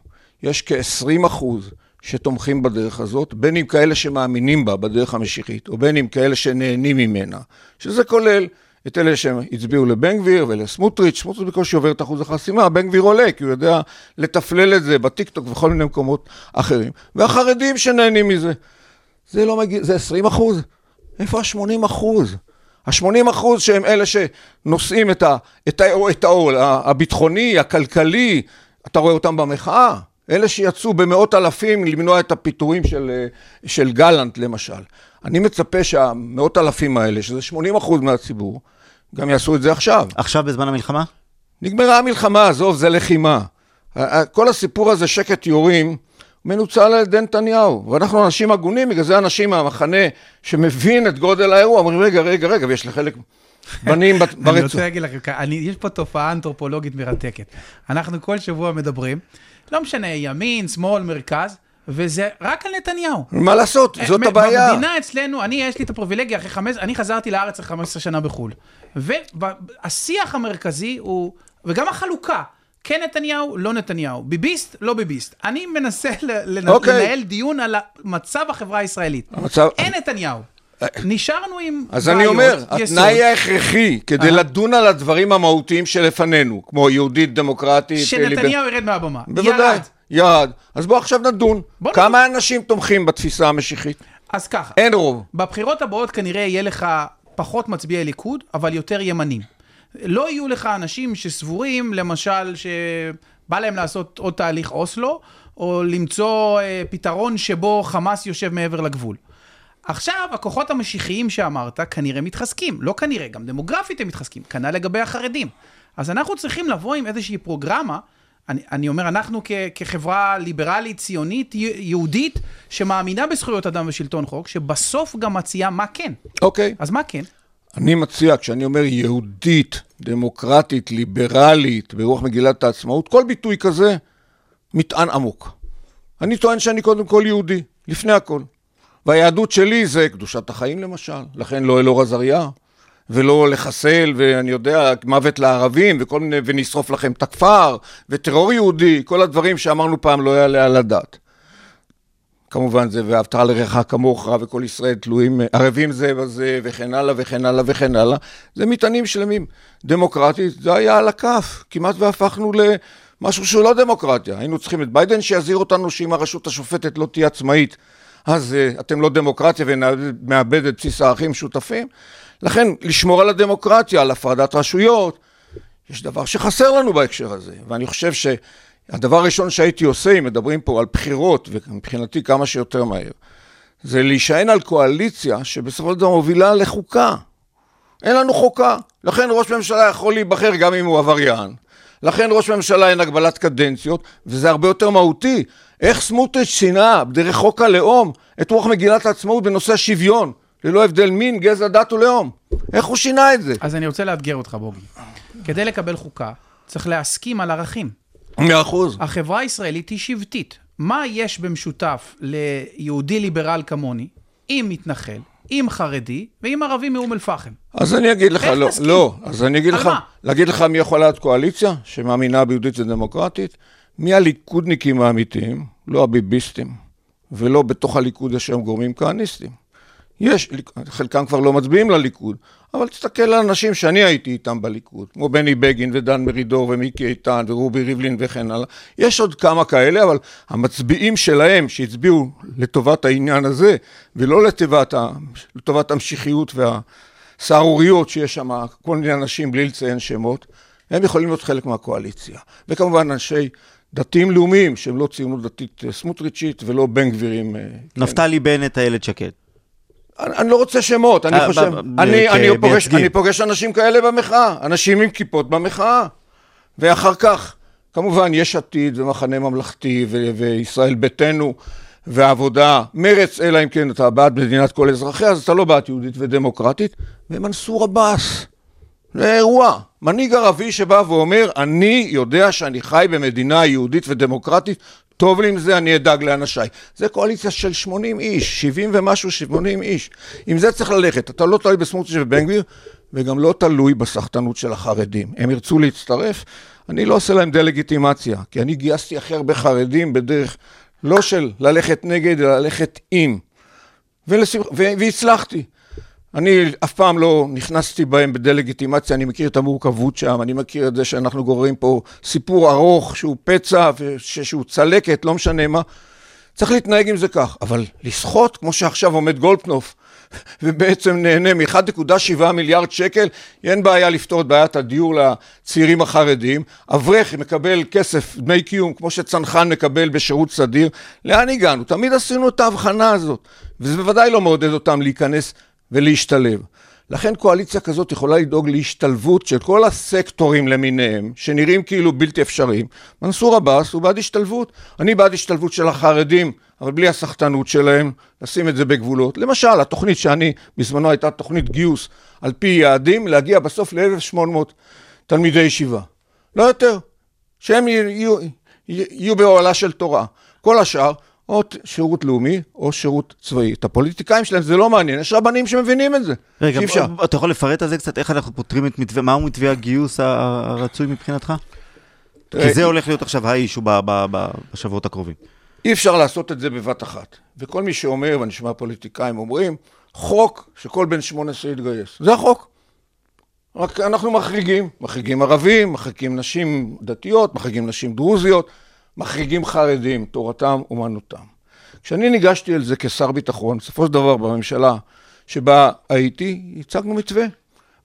[SPEAKER 5] יש כ-20 אחוז שתומכים בדרך הזאת, בין אם כאלה שמאמינים בה, בדרך המשיחית, או בין אם כאלה שנהנים ממנה, שזה כולל את אלה שהצביעו לבן גביר ולסמוטריץ', סמוטריץ' בקושי עובר את אחוז החסימה, בן גביר עולה, כי הוא יודע לתפלל את זה בטיקטוק ובכל מיני מקומות אחרים, והחרדים שנהנים מזה. זה לא מגיע, זה 20 אחוז. איפה ה-80 אחוז? ה-80 אחוז שהם אלה שנושאים את, ה, את, ה, את העול הביטחוני, הכלכלי, אתה רואה אותם במחאה? אלה שיצאו במאות אלפים למנוע את הפיטורים של, אה, של גלנט למשל. אני מצפה שהמאות אלפים האלה, שזה 80 אחוז מהציבור, גם יעשו את זה עכשיו.
[SPEAKER 4] עכשיו בזמן המלחמה?
[SPEAKER 5] נגמרה המלחמה, עזוב, זה לחימה. כל הסיפור הזה, שקט יורים, מנוצל על ידי נתניהו. ואנחנו אנשים הגונים, בגלל זה אנשים מהמחנה שמבין את גודל האירוע, אומרים, רגע, רגע, רגע, ויש לחלק בנים בת-
[SPEAKER 6] אני רוצה. להגיד לכם, אני, יש פה תופעה אנתרופולוגית מרתקת. אנחנו כל שבוע מדברים, לא משנה, ימין, שמאל, מרכז, וזה רק על נתניהו.
[SPEAKER 5] מה לעשות, זאת
[SPEAKER 6] מ-
[SPEAKER 5] הבעיה.
[SPEAKER 6] במדינה אצלנו, אני, יש לי את הפריבילגיה, אחרי חמש, אני חזרתי לארץ אחרי 15 שנה בחו"ל. והשיח המרכזי הוא, וגם החלוקה, כן נתניהו, לא נתניהו, ביביסט, לא ביביסט. אני מנסה לנ-
[SPEAKER 5] אוקיי.
[SPEAKER 6] לנהל דיון על מצב החברה הישראלית.
[SPEAKER 5] המצב-
[SPEAKER 6] אין נתניהו. נשארנו עם
[SPEAKER 5] אז אני
[SPEAKER 6] בעיות,
[SPEAKER 5] אומר,
[SPEAKER 6] יסוד.
[SPEAKER 5] התנאי ההכרחי כדי. לדון על הדברים המהותיים שלפנינו, כמו יהודית, דמוקרטית,
[SPEAKER 6] שנתניהו ירד מהבמה.
[SPEAKER 5] בוודאי,
[SPEAKER 6] ירד.
[SPEAKER 5] ירד. אז בוא עכשיו נדון.
[SPEAKER 6] בוא
[SPEAKER 5] כמה אנשים תומכים בתפיסה המשיחית?
[SPEAKER 6] אז ככה,
[SPEAKER 5] אין רוב.
[SPEAKER 6] בבחירות הבאות כנראה יהיה לך פחות מצביעי ליכוד, אבל יותר ימנים. לא יהיו לך אנשים שסבורים, למשל, שבא להם לעשות עוד תהליך אוסלו, או למצוא אה, פתרון שבו חמאס יושב מעבר לגבול. עכשיו, הכוחות המשיחיים שאמרת כנראה מתחזקים. לא כנראה, גם דמוגרפית הם מתחזקים. כנ"ל לגבי החרדים. אז אנחנו צריכים לבוא עם איזושהי פרוגרמה, אני, אני אומר, אנחנו כ, כחברה ליברלית, ציונית, יהודית, שמאמינה בזכויות אדם ושלטון חוק, שבסוף גם מציעה מה כן.
[SPEAKER 5] אוקיי.
[SPEAKER 6] אז מה כן?
[SPEAKER 5] אני מציע, כשאני אומר יהודית, דמוקרטית, ליברלית, ברוח מגילת העצמאות, כל ביטוי כזה, מטען עמוק. אני טוען שאני קודם כל יהודי, לפני הכל. והיהדות שלי זה קדושת החיים למשל, לכן לא אלאור עזריה, ולא לחסל, ואני יודע, מוות לערבים, וכל מיני, ונשרוף לכם את הכפר, וטרור יהודי, כל הדברים שאמרנו פעם לא יעלה על הדעת. כמובן זה ואהבת לרעך כמוך וכל ישראל תלויים, ערבים זה בזה וכן הלאה וכן הלאה וכן הלאה. זה מטענים שלמים. דמוקרטית זה היה על הכף, כמעט והפכנו למשהו שהוא לא דמוקרטיה. היינו צריכים את ביידן שיזהיר אותנו שאם הרשות השופטת לא תהיה עצמאית, אז uh, אתם לא דמוקרטיה ונאבד את בסיס הערכים משותפים. לכן, לשמור על הדמוקרטיה, על הפרדת רשויות, יש דבר שחסר לנו בהקשר הזה, ואני חושב שהדבר הראשון שהייתי עושה, אם מדברים פה על בחירות, ומבחינתי כמה שיותר מהר, זה להישען על קואליציה שבסופו של דבר מובילה לחוקה. אין לנו חוקה, לכן ראש ממשלה יכול להיבחר גם אם הוא עבריין. לכן ראש ממשלה אין הגבלת קדנציות, וזה הרבה יותר מהותי. איך סמוטריץ' שינה דרך חוק הלאום את רוח מגילת העצמאות בנושא השוויון, ללא הבדל מין, גזע, דת ולאום? איך הוא שינה את זה?
[SPEAKER 6] אז אני רוצה לאתגר אותך, בוגי. כדי לקבל חוקה, צריך להסכים על ערכים.
[SPEAKER 5] מאה אחוז.
[SPEAKER 6] החברה הישראלית היא שבטית. מה יש במשותף ליהודי ליברל כמוני, עם מתנחל, עם חרדי ועם ערבי מאום אל-פחם.
[SPEAKER 5] אז אני אגיד לך, לא? לא, אז אני אגיד לך,
[SPEAKER 6] מה?
[SPEAKER 5] להגיד לך מי יכול להיות קואליציה שמאמינה ביהודית ודמוקרטית? מי הליכודניקים האמיתיים, לא הביביסטים, ולא בתוך הליכוד יש היום גורמים כהניסטים. יש, חלקם כבר לא מצביעים לליכוד, אבל תסתכל על אנשים שאני הייתי איתם בליכוד, כמו בני בגין ודן מרידור ומיקי איתן ורובי ריבלין וכן הלאה. יש עוד כמה כאלה, אבל המצביעים שלהם שהצביעו לטובת העניין הזה, ולא לטובת, ה, לטובת המשיחיות והסהרוריות שיש שם, כל מיני אנשים בלי לציין שמות, הם יכולים להיות חלק מהקואליציה. וכמובן אנשי דתיים לאומיים, שהם לא ציונות דתית אה, סמוטריצ'ית ולא בן גבירים. אה, כן.
[SPEAKER 4] נפתלי בנט, איילת שקד.
[SPEAKER 5] אני, אני לא רוצה שמות, אני
[SPEAKER 4] אה,
[SPEAKER 5] חושב, אני, אני, פוגש. אני פוגש אנשים כאלה במחאה, אנשים עם כיפות במחאה. ואחר כך, כמובן, יש עתיד ומחנה ממלכתי ו- וישראל ביתנו והעבודה, מרץ, אלא אם כן אתה בעד מדינת כל אזרחיה, אז אתה לא בעד יהודית ודמוקרטית, ומנסור עבאס. זה אירוע. מנהיג ערבי שבא ואומר, אני יודע שאני חי במדינה יהודית ודמוקרטית, טוב לי עם זה, אני אדאג לאנשיי. זה קואליציה של 80 איש, 70 ומשהו, 80 איש. עם זה צריך ללכת. אתה לא תלוי בסמוטריץ' ובן גביר, וגם לא תלוי בסחטנות של החרדים. הם ירצו להצטרף, אני לא עושה להם דה-לגיטימציה, כי אני גייסתי הכי הרבה חרדים בדרך לא של ללכת נגד, אלא ללכת עם. ולשמח... והצלחתי. אני אף פעם לא נכנסתי בהם בדה-לגיטימציה, אני מכיר את המורכבות שם, אני מכיר את זה שאנחנו גוררים פה סיפור ארוך שהוא פצע ושהוא צלקת, לא משנה מה. צריך להתנהג עם זה כך, אבל לסחוט, כמו שעכשיו עומד גולדקנופ, ובעצם נהנה מ-1.7 מיליארד שקל, אין בעיה לפתור את בעיית הדיור לצעירים החרדים. אברך מקבל כסף, דמי קיום, כמו שצנחן מקבל בשירות סדיר. לאן הגענו? תמיד עשינו את ההבחנה הזאת, וזה בוודאי לא מעודד אותם להיכנס ולהשתלב. לכן קואליציה כזאת יכולה לדאוג להשתלבות של כל הסקטורים למיניהם, שנראים כאילו בלתי אפשריים. מנסור עבאס הוא בעד השתלבות. אני בעד השתלבות של החרדים, אבל בלי הסחטנות שלהם, לשים את זה בגבולות. למשל, התוכנית שאני, בזמנו הייתה תוכנית גיוס על פי יעדים, להגיע בסוף ל-1,800 תלמידי ישיבה. לא יותר. שהם יהיו, יהיו באוהלה של תורה. כל השאר, או שירות לאומי או שירות צבאי. את הפוליטיקאים שלהם זה לא מעניין, יש רבנים שמבינים את זה.
[SPEAKER 4] רגע,
[SPEAKER 5] שאי אפשר.
[SPEAKER 4] בוא- אתה יכול לפרט על זה קצת? איך אנחנו פותרים את מתווה, מהו מתווה הגיוס הרצוי מבחינתך? כי זה הולך להיות עכשיו האישו בשבועות הקרובים.
[SPEAKER 5] אי אפשר לעשות את זה בבת אחת. וכל מי שאומר, ואני שומע פוליטיקאים אומרים, חוק שכל בן 18 יתגייס. זה החוק. רק אנחנו מחריגים, מחריגים ערבים, מחריגים נשים דתיות, מחריגים נשים דרוזיות, מחריגים חרדים, תורתם אומנותם. כשאני ניגשתי אל זה כשר ביטחון, בסופו של דבר בממשלה שבה הייתי, הצגנו מתווה.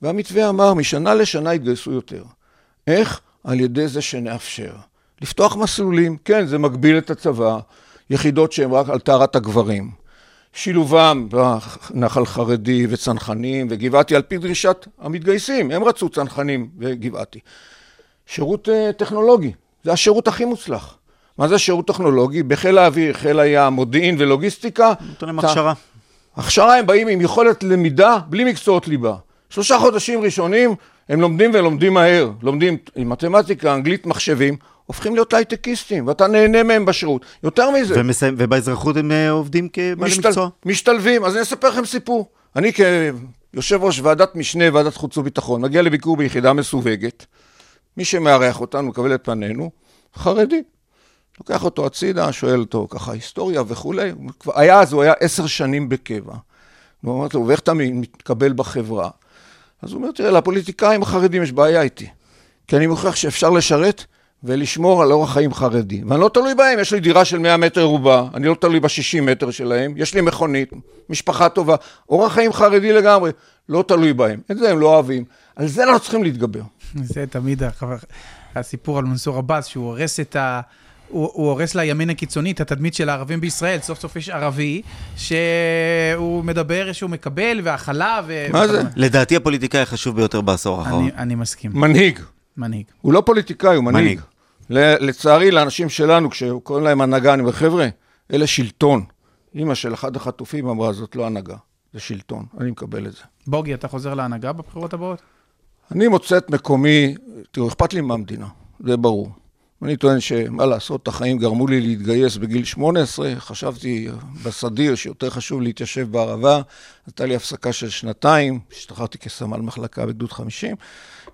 [SPEAKER 5] והמתווה אמר, משנה לשנה יתגייסו יותר. איך? על ידי זה שנאפשר. לפתוח מסלולים, כן, זה מגביל את הצבא, יחידות שהן רק על טהרת הגברים. שילובם בנחל חרדי וצנחנים וגבעתי על פי דרישת המתגייסים, הם רצו צנחנים וגבעתי. שירות אה, טכנולוגי, זה השירות הכי מוצלח. מה זה שירות טכנולוגי? בחיל האוויר, חיל הים, מודיעין ולוגיסטיקה.
[SPEAKER 4] נותן להם
[SPEAKER 5] אתה-
[SPEAKER 4] הכשרה.
[SPEAKER 5] הכשרה הם באים עם יכולת למידה בלי מקצועות ליבה. שלושה חודשים ראשונים הם לומדים ולומדים מהר. לומדים עם מתמטיקה, אנגלית, מחשבים, הופכים להיות הייטקיסטים, ואתה נהנה מהם בשירות. יותר מזה,
[SPEAKER 4] ומסיים- ובאזרחות הם אה, עובדים כבעלי
[SPEAKER 5] משתל...
[SPEAKER 4] מקצוע?
[SPEAKER 5] משתלבים. אז אני אספר לכם סיפור. אני כיושב ראש ועדת משנה, ועדת חוץ וביטחון, מגיע לביקור ביחידה מסווגת. מי שמארח אותנו, מקבל את פנינו, חרדי. לוקח אותו הצידה, שואל אותו ככה היסטוריה וכולי. כבר היה אז, הוא היה עשר שנים בקבע. הוא אומר לו, ואיך אתה מתקבל בחברה? אז הוא אומר, תראה, לפוליטיקאים החרדים יש בעיה איתי. כי אני מוכיח שאפשר לשרת ולשמור על אורח חיים חרדי. ואני לא תלוי בהם, יש לי דירה של 100 מטר רובע, אני לא תלוי ב-60 מטר שלהם, יש לי מכונית, משפחה טובה, אורח חיים חרדי לגמרי, לא תלוי בהם. את זה הם לא אוהבים. על זה אנחנו צריכים להתגבר.
[SPEAKER 6] זה תמיד הסיפור על מנסור עבאס, שהוא הורס את ה... הוא, הוא הורס לימין הקיצוני את התדמית של הערבים בישראל. סוף סוף יש ערבי שהוא מדבר שהוא מקבל, והכלה ו...
[SPEAKER 5] מה זה?
[SPEAKER 4] לדעתי הפוליטיקאי החשוב ביותר בעשור האחרון.
[SPEAKER 6] אני, אני מסכים.
[SPEAKER 5] מנהיג.
[SPEAKER 6] מנהיג.
[SPEAKER 5] הוא לא פוליטיקאי, הוא מנהיג.
[SPEAKER 4] מנהיג.
[SPEAKER 5] ל- לצערי, לאנשים שלנו, כשקוראים להם הנהגה, אני אומר, חבר'ה, אלה שלטון. אימא של אחד החטופים אמרה, זאת לא הנהגה, זה שלטון. אני מקבל את זה.
[SPEAKER 6] בוגי, אתה חוזר להנהגה בבחירות הבאות?
[SPEAKER 5] אני מוצא את מקומי, תראו, אכפת לי מהמדינה, זה ברור. אני טוען שמה לעשות, החיים גרמו לי להתגייס בגיל 18, חשבתי בסדיר שיותר חשוב להתיישב בערבה, הייתה לי הפסקה של שנתיים, השתחררתי כסמל מחלקה בגדוד 50.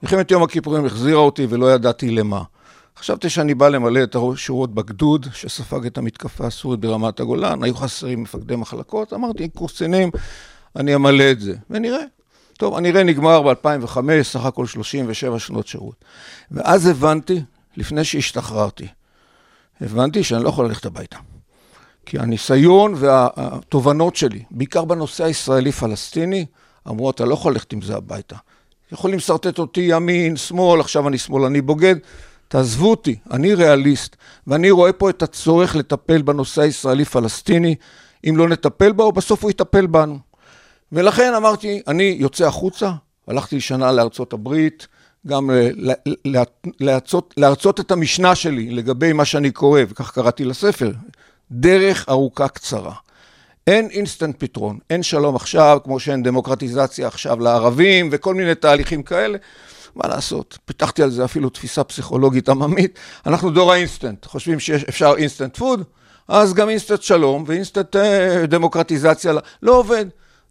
[SPEAKER 5] מלחמת יום הכיפורים החזירה אותי ולא ידעתי למה. חשבתי שאני בא למלא את השורות בגדוד שספג את המתקפה הסורית ברמת הגולן, היו חסרים מפקדי מחלקות, אמרתי, קורס קצינים, אני אמלא את זה, ונראה. טוב, הנראה נגמר ב-2005, סך הכל 37 שנות שירות. ואז הבנתי, לפני שהשתחררתי, הבנתי שאני לא יכול ללכת הביתה. כי הניסיון והתובנות שלי, בעיקר בנושא הישראלי-פלסטיני, אמרו, אתה לא יכול ללכת עם זה הביתה. יכולים לשרטט אותי ימין, שמאל, עכשיו אני שמאלני בוגד. תעזבו אותי, אני ריאליסט, ואני רואה פה את הצורך לטפל בנושא הישראלי-פלסטיני. אם לא נטפל בו, בסוף הוא יטפל בנו. ולכן אמרתי, אני יוצא החוצה, הלכתי שנה לארצות הברית, גם להרצות, להרצות את המשנה שלי לגבי מה שאני קורא, וכך קראתי לספר, דרך ארוכה קצרה. אין אינסטנט פתרון, אין שלום עכשיו, כמו שאין דמוקרטיזציה עכשיו לערבים וכל מיני תהליכים כאלה. מה לעשות, פיתחתי על זה אפילו תפיסה פסיכולוגית עממית. אנחנו דור האינסטנט, חושבים שאפשר instant food, אז גם אינסטנט שלום ואינסטנט אה, דמוקרטיזציה לא עובד.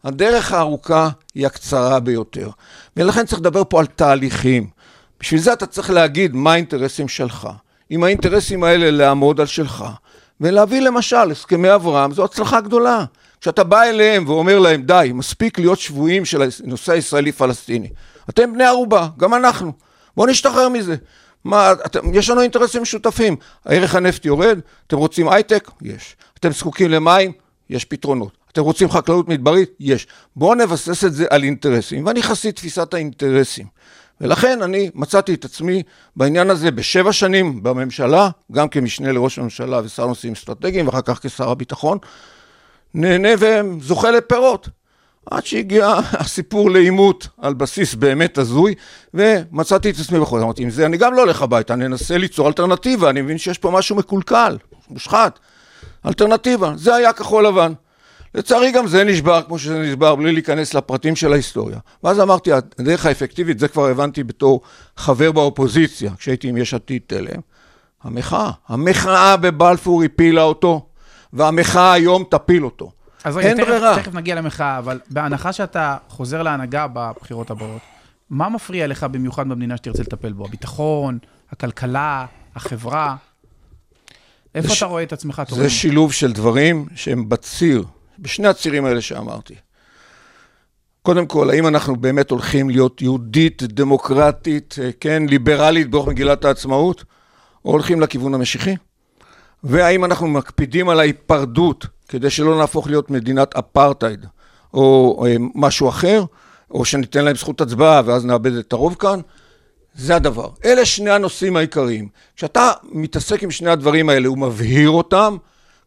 [SPEAKER 5] הדרך הארוכה היא הקצרה ביותר. ולכן צריך לדבר פה על תהליכים. בשביל זה אתה צריך להגיד מה האינטרסים שלך. עם האינטרסים האלה לעמוד על שלך. ולהביא למשל הסכמי אברהם, זו הצלחה גדולה. כשאתה בא אליהם ואומר להם, די, מספיק להיות שבויים של הנושא הישראלי-פלסטיני. אתם בני ערובה, גם אנחנו. בואו נשתחרר מזה. מה, אתם, יש לנו אינטרסים משותפים. ערך הנפט יורד, אתם רוצים הייטק? יש. אתם זקוקים למים? יש פתרונות. אתם רוצים חקלאות מדברית? יש. בואו נבסס את זה על אינטרסים. ואני חסיד תפיסת האינטרסים. ולכן אני מצאתי את עצמי בעניין הזה בשבע שנים בממשלה, גם כמשנה לראש הממשלה ושר נושאים אסטרטגיים, ואחר כך כשר הביטחון, נהנה וזוכה לפירות. עד שהגיע הסיפור לעימות על בסיס באמת הזוי, ומצאתי את עצמי זאת. אמרתי, עם זה אני גם לא הולך הביתה, אני אנסה ליצור אלטרנטיבה, אני מבין שיש פה משהו מקולקל, מושחת. אלטרנטיבה, זה היה כחול לבן. לצערי גם זה נשבר כמו שזה נשבר, בלי להיכנס לפרטים של ההיסטוריה. ואז אמרתי, הדרך האפקטיבית, זה כבר הבנתי בתור חבר באופוזיציה, כשהייתי עם יש עתיד תלם, המחאה. המחאה בבלפור הפילה אותו, והמחאה היום תפיל אותו.
[SPEAKER 6] אז רגע,
[SPEAKER 5] אין
[SPEAKER 6] תכף,
[SPEAKER 5] ברירה.
[SPEAKER 6] תכף נגיע למחאה, אבל בהנחה שאתה חוזר להנהגה בבחירות הבאות, מה מפריע לך במיוחד במדינה שתרצה לטפל בו? הביטחון, הכלכלה, החברה? איפה
[SPEAKER 5] זה
[SPEAKER 6] אתה
[SPEAKER 5] ש-
[SPEAKER 6] רואה את עצמך תורם?
[SPEAKER 5] זה שילוב של דברים שהם בציר, בשני הצירים האלה שאמרתי. קודם כל, האם אנחנו באמת הולכים להיות יהודית, דמוקרטית, אה, כן, ליברלית ברוח מגילת העצמאות, או הולכים לכיוון המשיחי? והאם אנחנו מקפידים על ההיפרדות כדי שלא נהפוך להיות מדינת אפרטהייד או אה, משהו אחר, או שניתן להם זכות הצבעה ואז נאבד את הרוב כאן? זה הדבר. אלה שני הנושאים העיקריים. כשאתה מתעסק עם שני הדברים האלה ומבהיר אותם,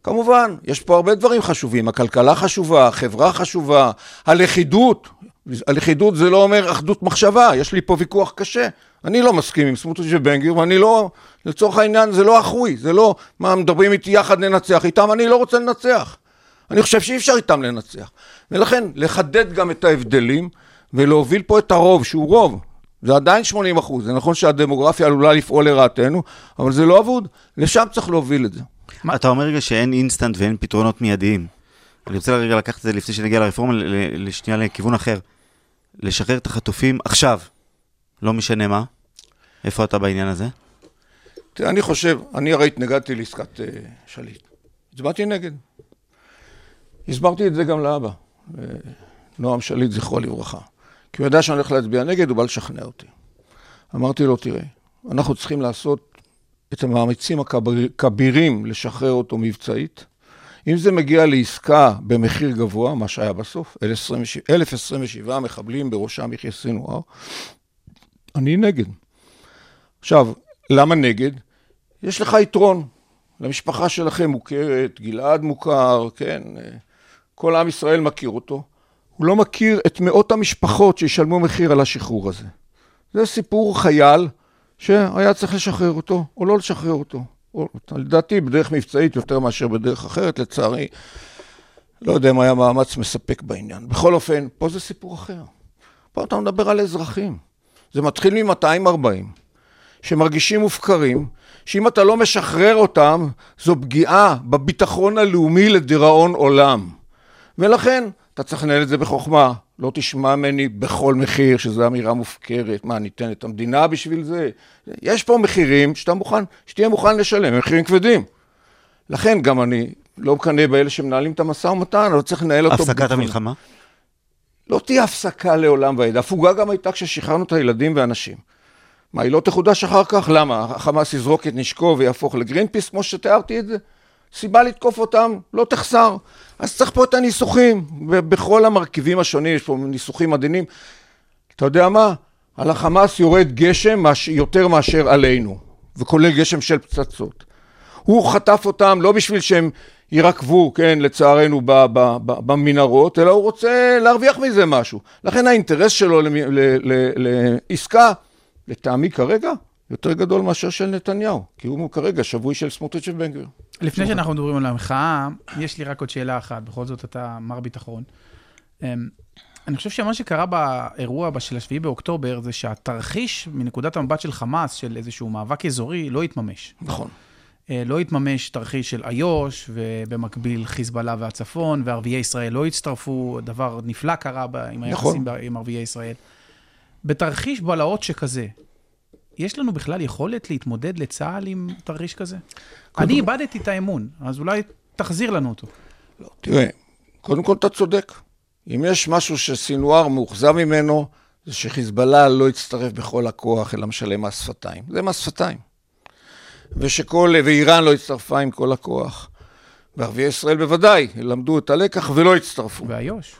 [SPEAKER 5] כמובן, יש פה הרבה דברים חשובים. הכלכלה חשובה, החברה חשובה, הלכידות. הלכידות זה לא אומר אחדות מחשבה, יש לי פה ויכוח קשה. אני לא מסכים עם סמוטריץ' ובן גביר, ואני לא, לצורך העניין, זה לא אחוי, זה לא, מה, מדברים איתי יחד ננצח איתם, אני לא רוצה לנצח. אני חושב שאי אפשר איתם לנצח. ולכן, לחדד גם את ההבדלים, ולהוביל פה את הרוב, שהוא רוב. זה עדיין 80 אחוז, זה נכון שהדמוגרפיה עלולה לפעול לרעתנו, אבל זה לא אבוד, לשם צריך להוביל את זה.
[SPEAKER 4] אתה אומר רגע שאין אינסטנט ואין פתרונות מיידיים. אני רוצה רגע לקחת את זה לפני שנגיע לרפורמה, לשנייה לכיוון אחר. לשחרר את החטופים עכשיו, לא משנה מה. איפה אתה בעניין הזה?
[SPEAKER 5] תראה, אני חושב, אני הרי התנגדתי לעסקת uh, שליט. הצבעתי נגד. הסברתי את זה גם לאבא, אה, נועם שליט, זכרו לברכה. כי הוא ידע שאני הולך להצביע נגד, הוא בא לשכנע אותי. אמרתי לו, תראה, אנחנו צריכים לעשות את המאמצים הכבירים לשחרר אותו מבצעית. אם זה מגיע לעסקה במחיר גבוה, מה שהיה בסוף, 1,027 מחבלים בראשם יחיא סינואר, אני נגד. עכשיו, למה נגד? יש לך יתרון. למשפחה שלכם מוכרת, גלעד מוכר, כן, כל עם ישראל מכיר אותו. הוא לא מכיר את מאות המשפחות שישלמו מחיר על השחרור הזה. זה סיפור חייל שהיה צריך לשחרר אותו, או לא לשחרר אותו. או, לדעתי, בדרך מבצעית יותר מאשר בדרך אחרת, לצערי, לא יודע אם היה מאמץ מספק בעניין. בכל אופן, פה זה סיפור אחר. פה אתה מדבר על אזרחים. זה מתחיל מ-240, שמרגישים מופקרים, שאם אתה לא משחרר אותם, זו פגיעה בביטחון הלאומי לדיראון עולם. ולכן, אתה צריך לנהל את זה בחוכמה. לא תשמע ממני בכל מחיר, שזו אמירה מופקרת. מה, ניתן את המדינה בשביל זה? יש פה מחירים שאתה מוכן, שתהיה מוכן לשלם, מחירים כבדים. לכן גם אני לא מקנא באלה שמנהלים את המשא ומתן, אבל צריך לנהל אותו...
[SPEAKER 4] הפסקת. המלחמה?
[SPEAKER 5] לא תהיה הפסקה לעולם ועד. הפוגה גם הייתה כששחררנו את הילדים והנשים. מה, היא לא תחודש אחר כך? למה? החמאס יזרוק את נשקו ויהפוך לגרינפיס, כמו שתיארתי את זה? סיבה לתקוף אותם לא תחסר. אז צריך פה את הניסוחים, ב- בכל המרכיבים השונים, יש פה ניסוחים עדינים. אתה יודע מה? על החמאס יורד גשם. יותר מאשר עלינו, וכולל גשם של פצצות. הוא חטף אותם לא בשביל שהם יירקבו, כן, לצערנו, ב- ב- ב- במנהרות, אלא הוא רוצה להרוויח מזה משהו. לכן האינטרס שלו לעסקה, לטעמי כרגע, יותר גדול מאשר של נתניהו, כי הוא כרגע שבוי של סמוטריץ' ובן גביר.
[SPEAKER 6] לפני שאנחנו מדברים על המחאה, יש לי רק עוד שאלה אחת, בכל זאת אתה מר ביטחון. אמ, אני חושב שמה שקרה באירוע של 7 באוקטובר, זה שהתרחיש מנקודת המבט של חמאס, של איזשהו מאבק אזורי, לא התממש.
[SPEAKER 5] נכון.
[SPEAKER 6] אה, לא התממש תרחיש של איו"ש, ובמקביל חיזבאללה והצפון, וערביי ישראל לא הצטרפו, דבר נפלא קרה עם היחסים
[SPEAKER 5] נכון.
[SPEAKER 6] עם ערביי ישראל. בתרחיש בלהות שכזה, יש לנו בכלל יכולת להתמודד לצה"ל עם תרחיש כזה? אני איבדתי את האמון, אז אולי תחזיר לנו אותו.
[SPEAKER 5] תראה, קודם כל אתה צודק. אם יש משהו שסינואר מאוכזב ממנו, זה שחיזבאללה לא יצטרף בכל הכוח, אלא משלם מס שפתיים. זה מס שפתיים. ושכל, ואיראן לא הצטרפה עם כל הכוח. וערביי ישראל בוודאי למדו את הלקח ולא הצטרפו.
[SPEAKER 6] ואיו"ש.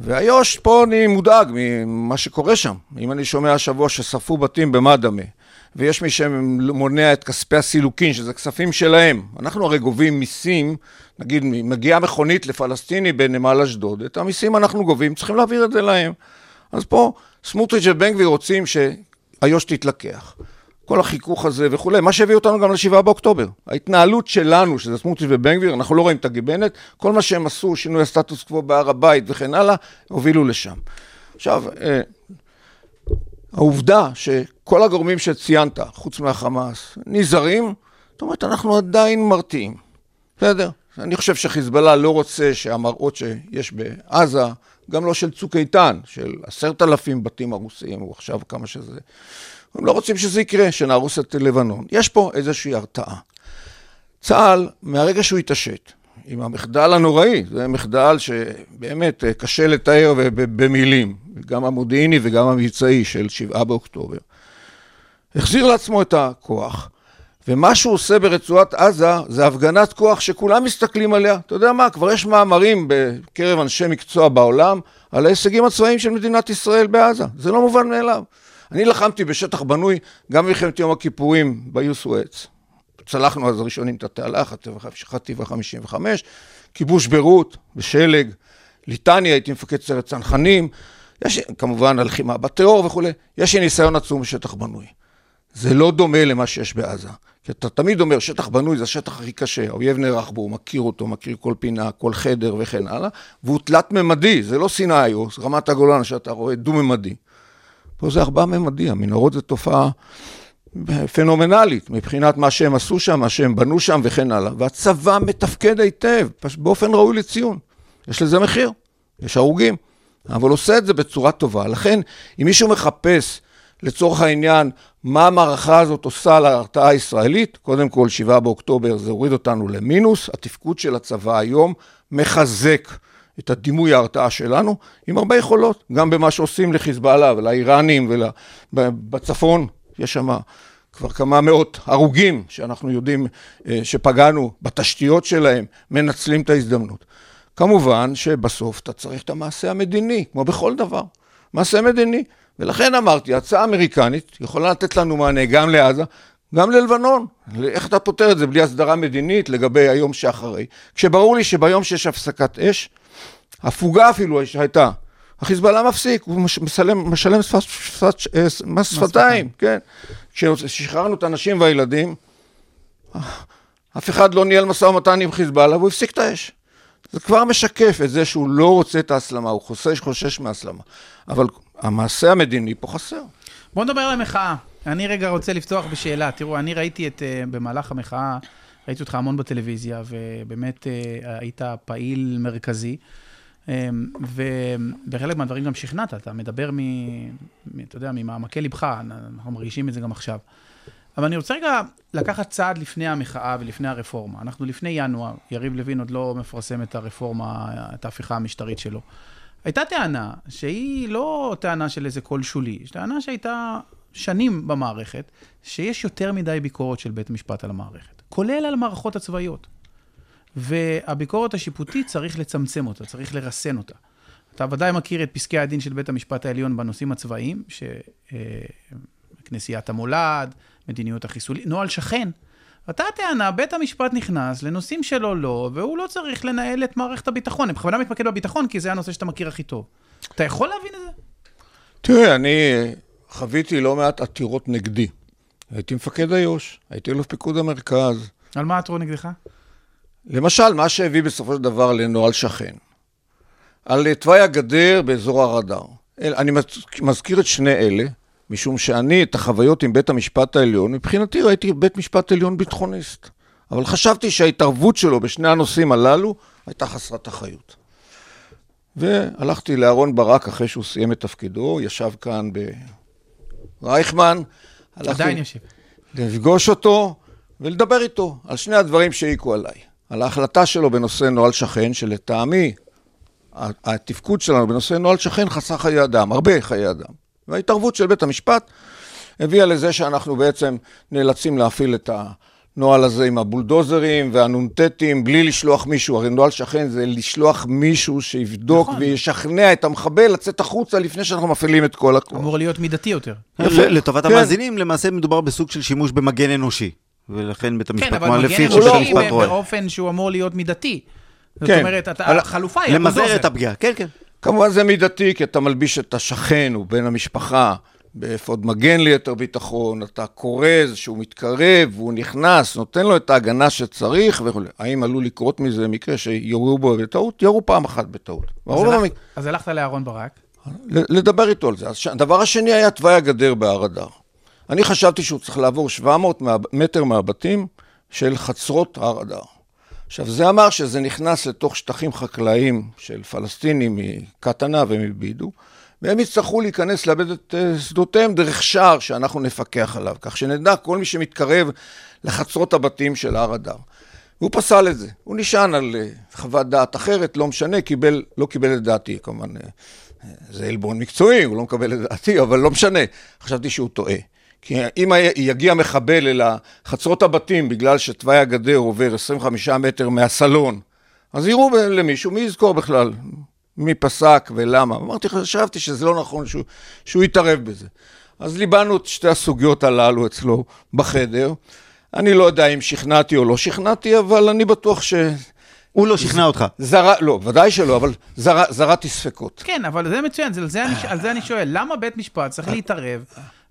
[SPEAKER 5] ואיו"ש, פה אני מודאג ממה שקורה שם. אם אני שומע השבוע ששרפו בתים במדמה, ויש מי שמונע את כספי הסילוקין, שזה כספים שלהם. אנחנו הרי גובים מיסים, נגיד מגיעה מכונית לפלסטיני בנמל אשדוד, את המיסים אנחנו גובים, צריכים להעביר את זה להם. אז פה סמוטריץ' ובן גביר רוצים שאיו"ש תתלקח. כל החיכוך הזה וכולי, מה שהביא אותנו גם ל-7 באוקטובר. ההתנהלות שלנו, שזה סמוטריץ' ובן גביר, אנחנו לא רואים את הגיבנת, כל מה שהם עשו, שינוי הסטטוס קוו בהר הבית וכן הלאה, הובילו לשם. עכשיו, אה, העובדה שכל הגורמים שציינת, חוץ מהחמאס, נזהרים, זאת אומרת, אנחנו עדיין מרתיעים. בסדר? אני חושב שחיזבאללה לא רוצה שהמראות שיש בעזה, גם לא של צוק איתן, של עשרת אלפים בתים הרוסיים, או עכשיו כמה שזה, הם לא רוצים שזה יקרה, שנהרוס את לבנון. יש פה איזושהי הרתעה. צה"ל, מהרגע שהוא התעשת, עם המחדל הנוראי, זה מחדל שבאמת אה, קשה לתאר במילים, גם המודיעיני וגם המבצעי של 7 באוקטובר, החזיר לעצמו את הכוח, ומה שהוא עושה ברצועת עזה זה הפגנת כוח שכולם מסתכלים עליה. אתה יודע מה, כבר יש מאמרים בקרב אנשי מקצוע בעולם על ההישגים הצבאיים של מדינת ישראל בעזה. זה לא מובן מאליו. אני לחמתי בשטח בנוי גם במלחמת יום הכיפורים בעיר סואץ. צלחנו אז ראשונים את התעלה, חטיבה 55, כיבוש ביירות בשלג, ליטניה, הייתי מפקד סיירת צנחנים, יש כמובן הלחימה בטרור וכולי, יש לי ניסיון עצום בשטח בנוי. זה לא דומה למה שיש בעזה. כי אתה תמיד אומר, שטח בנוי זה השטח הכי קשה, האויב נערך בו, הוא מכיר אותו, מכיר כל פינה, כל חדר וכן הלאה, והוא תלת-ממדי, זה לא סיני או רמת הגולן שאתה רואה דו-ממדי. פה זה ארבע-ממדי, המנהרות זה תופעה פנומנלית מבחינת מה שהם עשו שם, מה שהם בנו שם וכן הלאה. והצבא מתפקד היטב, באופן ראוי לציון. יש לזה מחיר, יש הרוגים, אבל עושה את זה בצורה טובה. לכן, אם מישהו מחפש לצורך העניין מה המערכה הזאת עושה להרתעה הישראלית, קודם כל, 7 באוקטובר זה הוריד אותנו למינוס, התפקוד של הצבא היום מחזק את הדימוי ההרתעה שלנו, עם הרבה יכולות, גם במה שעושים לחיזבאללה ולאיראנים ובצפון, יש שם כבר כמה מאות הרוגים שאנחנו יודעים אה, שפגענו בתשתיות שלהם, מנצלים את ההזדמנות. כמובן שבסוף אתה צריך את המעשה המדיני, כמו בכל דבר, מעשה מדיני. ולכן אמרתי, הצעה אמריקנית יכולה לתת לנו מענה גם לעזה, גם ללבנון. איך אתה פותר את זה בלי הסדרה מדינית לגבי היום שאחרי? כשברור לי שביום שיש הפסקת אש, הפוגה אפילו שהייתה, החיזבאללה מפסיק, הוא משלם, משלם שפת, שפת, מס שפתיים, כן. כששחררנו את הנשים והילדים, אף אחד לא ניהל משא ומתן עם חיזבאללה והוא הפסיק את האש. זה כבר משקף את זה שהוא לא רוצה את ההסלמה, הוא חושש, חושש מהסלמה. אבל המעשה המדיני פה חסר.
[SPEAKER 6] בוא נדבר על המחאה. אני רגע רוצה לפתוח בשאלה. תראו, אני ראיתי את, אה, במהלך המחאה, ראיתי אותך המון בטלוויזיה, ובאמת אה, היית פעיל מרכזי. אה, ובחלק מהדברים גם שכנעת, אתה מדבר. מ- אתה יודע, ממעמקי ליבך, אנחנו מרגישים את זה גם עכשיו. אבל אני רוצה רגע לקחת צעד לפני המחאה ולפני הרפורמה. אנחנו לפני ינואר, יריב לוין עוד לא מפרסם את הרפורמה, את ההפיכה המשטרית שלו. הייתה טענה שהיא לא טענה של איזה קול שולי, יש טענה שהייתה שנים במערכת, שיש יותר מדי ביקורת של בית משפט על המערכת, כולל על המערכות הצבאיות. והביקורת השיפוטית צריך לצמצם אותה, צריך לרסן אותה. אתה ודאי מכיר את פסקי הדין של בית המשפט העליון בנושאים הצבאיים, שכנסיית המולד, מדיניות החיסולים, נוהל שכן. אותה טענה, בית המשפט נכנס לנושאים שלו לא, והוא לא צריך לנהל את מערכת הביטחון. אני בכוונה מתמקד בביטחון, כי זה הנושא שאתה מכיר הכי טוב. אתה יכול להבין את זה?
[SPEAKER 5] תראה, אני חוויתי לא מעט עתירות נגדי. הייתי מפקד איו"ש, הייתי אלוף פיקוד המרכז.
[SPEAKER 6] על מה עתרו נגדך?
[SPEAKER 5] למשל, מה שהביא בסופו של דבר לנוהל שכן. על תוואי הגדר באזור הר אדר. אל- אני מז- מזכיר את שני אלה, משום שאני, את החוויות עם בית המשפט העליון, מבחינתי ראיתי בית משפט עליון ביטחוניסט. אבל חשבתי שההתערבות שלו בשני הנושאים הללו הייתה חסרת אחריות. והלכתי לאהרון ברק אחרי שהוא סיים את תפקידו, ישב כאן ברייכמן.
[SPEAKER 6] עדיין יושב.
[SPEAKER 5] לפגוש אותו ולדבר איתו על שני הדברים שהעיקו עליי. על ההחלטה שלו בנושא נוהל שכן, שלטעמי התפקוד שלנו בנושא נוהל שכן חסך חיי אדם, הרבה חיי אדם. וההתערבות של בית המשפט הביאה לזה שאנחנו בעצם נאלצים להפעיל את הנוהל הזה עם הבולדוזרים והנ"טים בלי לשלוח מישהו, הרי נוהל שכן זה לשלוח מישהו שיבדוק
[SPEAKER 6] נכון.
[SPEAKER 5] וישכנע את המחבל לצאת החוצה לפני שאנחנו מפעילים את כל הכוח.
[SPEAKER 6] אמור להיות מידתי יותר.
[SPEAKER 5] יפה.
[SPEAKER 4] לטובת
[SPEAKER 5] כן.
[SPEAKER 4] המאזינים, למעשה מדובר בסוג של שימוש במגן אנושי. ולכן בית המשפט,
[SPEAKER 6] כן, אבל
[SPEAKER 4] לפי איך שבית
[SPEAKER 5] לא-
[SPEAKER 4] המשפט רואה.
[SPEAKER 6] באופן שהוא אמור להיות מידתי. זאת
[SPEAKER 5] כן.
[SPEAKER 6] אומרת, אתה-
[SPEAKER 5] על-
[SPEAKER 6] החלופה היא
[SPEAKER 4] למזער. את הפגיעה, כן, כן.
[SPEAKER 5] כמובן זה מידתי, כי אתה מלביש את השכן, הוא בן המשפחה, באפוד מגן ליתר ביטחון, אתה כורז שהוא מתקרב, הוא נכנס, נותן לו את ההגנה שצריך וכו'. האם עלול לקרות מזה מקרה שיורו בו בטעות? ירו פעם אחת בטעות.
[SPEAKER 6] אז
[SPEAKER 5] למק-
[SPEAKER 6] אז הלכת לאהרון ברק.
[SPEAKER 5] לדבר איתו על זה. הדבר השני היה תוואי הגדר בהר אדר. אני חשבתי שהוא צריך לעבור 700 מה- מטר מהבתים של חצרות הר אדר. עכשיו, זה אמר שזה נכנס לתוך שטחים חקלאיים של פלסטינים מקטנה ומבידו, והם יצטרכו להיכנס לאבד את אה, שדותיהם דרך שער שאנחנו נפקח עליו, כך שנדע כל מי שמתקרב לחצרות הבתים של הר אדר. והוא פסל את זה. הוא נשען על אה, חוות דעת אחרת, לא משנה, קיבל, לא קיבל את דעתי, כמובן. אה, זה עלבון מקצועי, הוא לא מקבל את דעתי, אבל לא משנה. חשבתי שהוא טועה. כי אם יגיע מחבל אל חצרות הבתים בגלל שתוואי הגדר עובר 25 מטר מהסלון, אז יראו למישהו, מי יזכור בכלל? מי פסק ולמה? אמרתי, חשבתי שזה לא נכון שהוא, שהוא יתערב בזה. אז ליבנו את שתי הסוגיות הללו אצלו בחדר. אני לא יודע אם שכנעתי או לא שכנעתי, אבל אני בטוח ש...
[SPEAKER 4] הוא לא שכנע אותך.
[SPEAKER 5] זר... לא, ודאי שלא, אבל זר... זרעתי ספקות.
[SPEAKER 6] כן, אבל זה מצוין, זה- על זה אני- על זה אני שואל. למה בית משפט צריך להתערב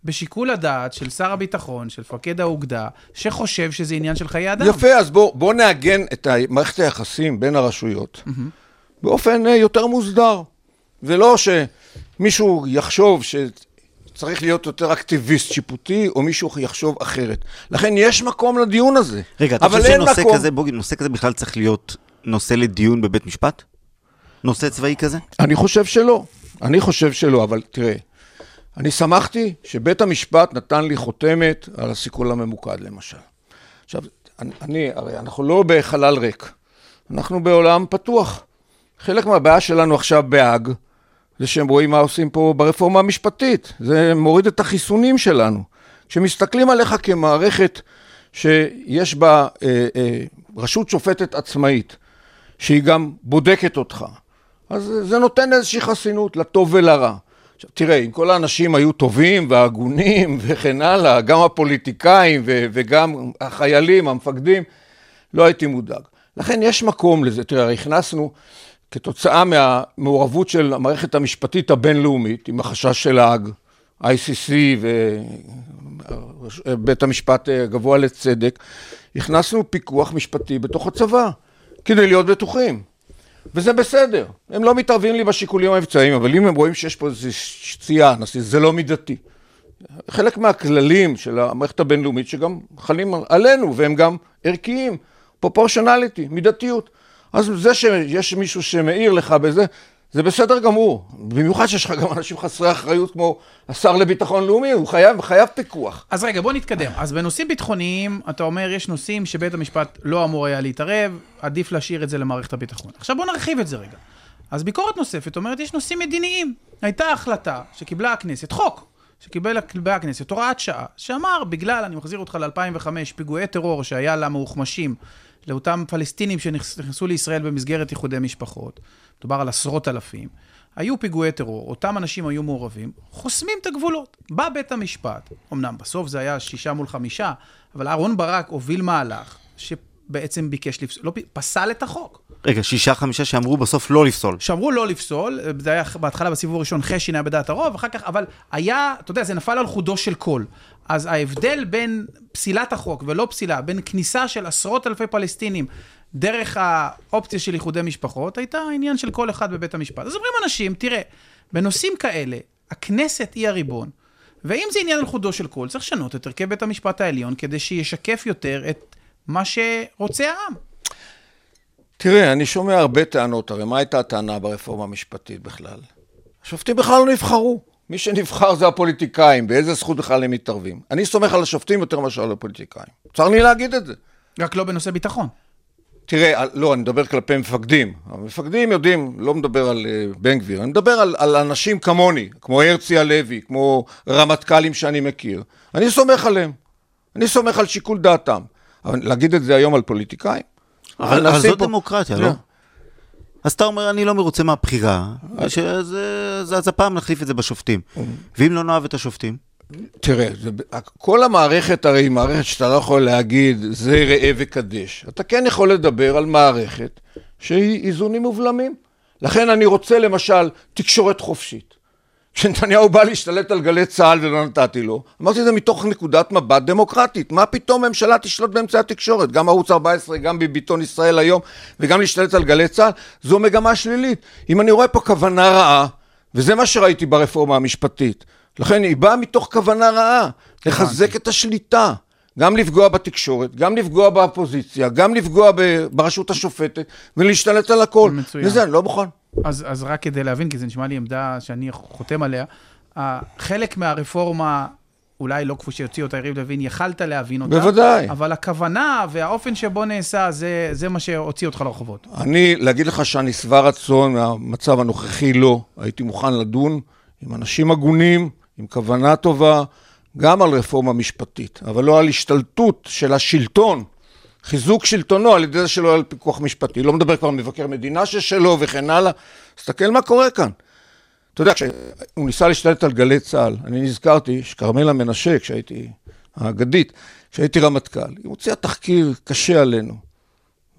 [SPEAKER 6] בשיקול הדעת של שר הביטחון, של מפקד האוגדה, שחושב שזה עניין של חיי אדם?
[SPEAKER 5] יפה, אז בואו בוא נעגן את מערכת היחסים בין הרשויות באופן אה, יותר מוסדר, ולא שמישהו יחשוב שצריך להיות יותר אקטיביסט שיפוטי, או מישהו יחשוב אחרת. לכן יש מקום לדיון הזה.
[SPEAKER 4] רגע, אתה
[SPEAKER 5] אבל
[SPEAKER 4] חושב שנושא
[SPEAKER 5] מקום-
[SPEAKER 4] כזה, בוגי, נושא כזה בכלל צריך להיות נושא לדיון בבית משפט? נושא צבאי כזה?
[SPEAKER 5] אני חושב שלא. אני חושב שלא, אבל תראה, אני שמחתי שבית המשפט נתן לי חותמת על הסיכול הממוקד, למשל. עכשיו, אני, אני, הרי אנחנו לא בחלל ריק, אנחנו בעולם פתוח. חלק מהבעיה שלנו עכשיו בהאג, זה שהם רואים מה עושים פה ברפורמה המשפטית. זה מוריד את החיסונים שלנו. כשמסתכלים עליך כמערכת שיש בה אה, אה, רשות שופטת עצמאית, שהיא גם בודקת אותך, אז זה נותן איזושהי חסינות לטוב ולרע. עכשיו, תראה, אם כל האנשים היו טובים והגונים וכן הלאה, גם הפוליטיקאים ו- וגם החיילים, המפקדים, לא הייתי מודאג. לכן יש מקום לזה. תראה, הכנסנו, כתוצאה מהמעורבות של המערכת המשפטית הבינלאומית, עם החשש של האג, ICC ובית המשפט הגבוה לצדק, הכנסנו פיקוח משפטי בתוך הצבא, כדי להיות בטוחים. וזה בסדר, הם לא מתערבים לי בשיקולים המבצעיים, אבל אם הם רואים שיש פה איזו נעשה, זה לא מידתי. חלק מהכללים של המערכת הבינלאומית שגם חלים עלינו והם גם ערכיים, פרופורשנליטי, מידתיות. אז זה שיש מישהו שמעיר לך בזה, זה בסדר גמור. במיוחד שיש לך גם אנשים חסרי אחריות כמו השר לביטחון לאומי, הוא חייב, חייב פיקוח.
[SPEAKER 6] אז רגע, בוא נתקדם. אז בנושאים ביטחוניים, אתה אומר, יש נושאים שבית המשפט לא אמור היה להתערב, עדיף להשאיר את זה למערכת הביטחון. עכשיו בוא נרחיב את זה רגע. אז ביקורת נוספת אומרת, יש נושאים מדיניים. הייתה החלטה שקיבלה הכנסת, חוק, שקיבלה הכנסת, הוראת שעה, שאמר, בגלל, אני מחזיר אותך ל-2005, פיגועי טרור שהיה למאוחמשים, לאותם פלסטינים שנכנסו לישראל במסגרת איחודי משפחות, מדובר על עשרות אלפים, היו פיגועי טרור, אותם אנשים היו מעורבים, חוסמים את הגבולות. בא בית המשפט, אמנם בסוף זה היה שישה מול חמישה, אבל אהרן ברק הוביל מהלך שבעצם ביקש לפסול, לא, פסל את החוק.
[SPEAKER 4] רגע, שישה חמישה שאמרו בסוף לא לפסול.
[SPEAKER 6] שאמרו לא לפסול, זה היה בהתחלה בסיבוב הראשון חשין היה בדעת הרוב, אחר כך, אבל היה, אתה יודע, זה נפל על חודו של קול. אז ההבדל בין פסילת החוק ולא פסילה, בין כניסה של עשרות אלפי פלסטינים דרך האופציה של איחודי משפחות, הייתה עניין של כל אחד בבית המשפט. אז אומרים אנשים, תראה, בנושאים כאלה, הכנסת היא הריבון, ואם זה עניין על חודו של קול, צריך לשנות את הרכב בית המשפט העליון כדי שישקף יותר את מה שרוצה העם.
[SPEAKER 5] תראה, אני שומע הרבה טענות, הרי מה הייתה הטענה ברפורמה המשפטית בכלל? השופטים בכלל לא נבחרו. מי שנבחר זה הפוליטיקאים, באיזה זכות בכלל הם מתערבים. אני סומך על השופטים יותר מאשר על הפוליטיקאים. צר לי להגיד את זה.
[SPEAKER 6] רק לא בנושא ביטחון.
[SPEAKER 5] תראה, לא, אני מדבר כלפי מפקדים. המפקדים יודעים, לא מדבר על uh, בן גביר, אני מדבר על, על אנשים כמוני, כמו הרצי הלוי, כמו רמטכ"לים שאני מכיר. אני סומך עליהם. אני סומך על שיקול דעתם. אבל להגיד את זה היום על פוליטיקאים?
[SPEAKER 4] אבל, אבל זו
[SPEAKER 5] פה...
[SPEAKER 4] דמוקרטיה, לא? אז אתה אומר, אני לא מרוצה מהבחירה, אז, אז, הפעם נחליף את זה בשופטים. ואם לא נאהב את השופטים?
[SPEAKER 5] תראה, זה, כל המערכת הרי היא מערכת שאתה לא יכול להגיד, זה ראה וקדש. אתה כן יכול לדבר על מערכת שהיא איזונים ובלמים. לכן אני רוצה למשל תקשורת חופשית. כשנתניהו בא להשתלט על גלי צה"ל ולא נתתי לו, אמרתי את זה מתוך נקודת מבט דמוקרטית. מה פתאום ממשלה תשלוט באמצעי התקשורת? גם ערוץ 14, גם בביטון ישראל היום, וגם להשתלט על גלי צה"ל, זו מגמה שלילית. אם אני רואה פה כוונה רעה, וזה מה שראיתי ברפורמה המשפטית, לכן היא באה מתוך כוונה רעה, לחזק את השליטה. גם לפגוע בתקשורת, גם לפגוע באופוזיציה, גם לפגוע ברשות השופטת, ולהשתלט על הכל.
[SPEAKER 6] מצוין.
[SPEAKER 5] וזה, אני לא מוכן.
[SPEAKER 6] אז, אז רק כדי להבין, כי זה נשמע לי עמדה שאני חותם עליה, חלק מהרפורמה, אולי לא כפי שהוציא אותה יריב לוין, יכלת להבין אותה.
[SPEAKER 5] בוודאי.
[SPEAKER 6] אבל הכוונה והאופן שבו נעשה, זה, זה מה שהוציא אותך לרחובות.
[SPEAKER 5] אני, להגיד לך שאני שבע רצון מהמצב הנוכחי, לא. הייתי מוכן לדון עם אנשים הגונים, עם כוונה טובה, גם על רפורמה משפטית, אבל לא על השתלטות של השלטון, חיזוק שלטונו על ידי זה שלא על פיקוח משפטי. לא מדבר כבר על מבקר מדינה ששלו וכן הלאה. תסתכל מה קורה כאן. אתה יודע, כשהוא ניסה להשתלט על גלי צה"ל, אני נזכרתי שכרמלה מנשה, כשהייתי האגדית, כשהייתי רמטכ"ל, היא הוציאה תחקיר קשה עלינו.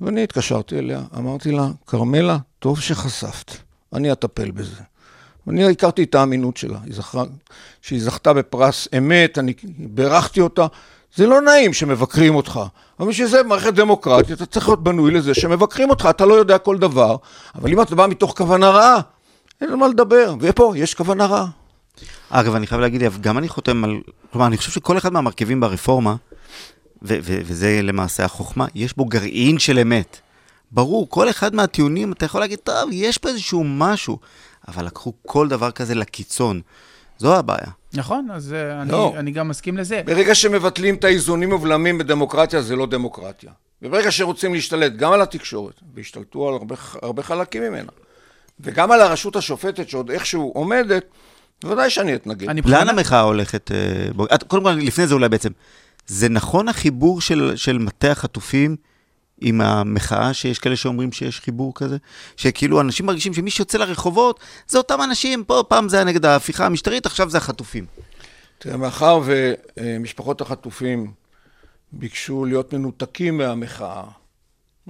[SPEAKER 5] ואני התקשרתי אליה, אמרתי לה, כרמלה, טוב שחשפת, אני אטפל בזה. אני הכרתי את האמינות שלה, היא זכרה, שהיא זכתה בפרס אמת, אני בירכתי אותה. זה לא נעים שמבקרים אותך, אבל בשביל זה במערכת דמוקרטית אתה צריך להיות בנוי לזה שמבקרים אותך, אתה לא יודע כל דבר, אבל אם אתה בא מתוך כוונה רעה, אין על מה לדבר, ופה יש כוונה רעה.
[SPEAKER 4] אגב, אני חייב להגיד, גם אני חותם על... כלומר, אני חושב שכל אחד מהמרכיבים ברפורמה, ו- ו- וזה למעשה החוכמה, יש בו גרעין של אמת. ברור, כל אחד מהטיעונים, אתה יכול להגיד, טוב, יש פה איזשהו משהו, אבל לקחו כל דבר כזה לקיצון. זו הבעיה.
[SPEAKER 6] נכון, אז אה, אני,
[SPEAKER 5] לא.
[SPEAKER 6] אני גם מסכים לזה.
[SPEAKER 5] ברגע שמבטלים את האיזונים ובלמים בדמוקרטיה, זה לא דמוקרטיה. וברגע שרוצים להשתלט גם על התקשורת, והשתלטו על הרבה, הרבה חלקים ממנה, וגם על הרשות השופטת שעוד איכשהו עומדת, בוודאי שאני אתנגד.
[SPEAKER 6] אני
[SPEAKER 4] לאן המחאה הולכת? אה, בוא- את- קודם כל, לפני זה אולי בעצם, זה נכון החיבור של, של מטה החטופים עם המחאה, שיש כאלה שאומרים שיש חיבור כזה? שכאילו אנשים מרגישים שמי שיוצא לרחובות, זה אותם אנשים, פה פעם זה היה נגד ההפיכה המשטרית, עכשיו זה החטופים.
[SPEAKER 5] תראה, מאחר ומשפחות החטופים ביקשו להיות מנותקים מהמחאה,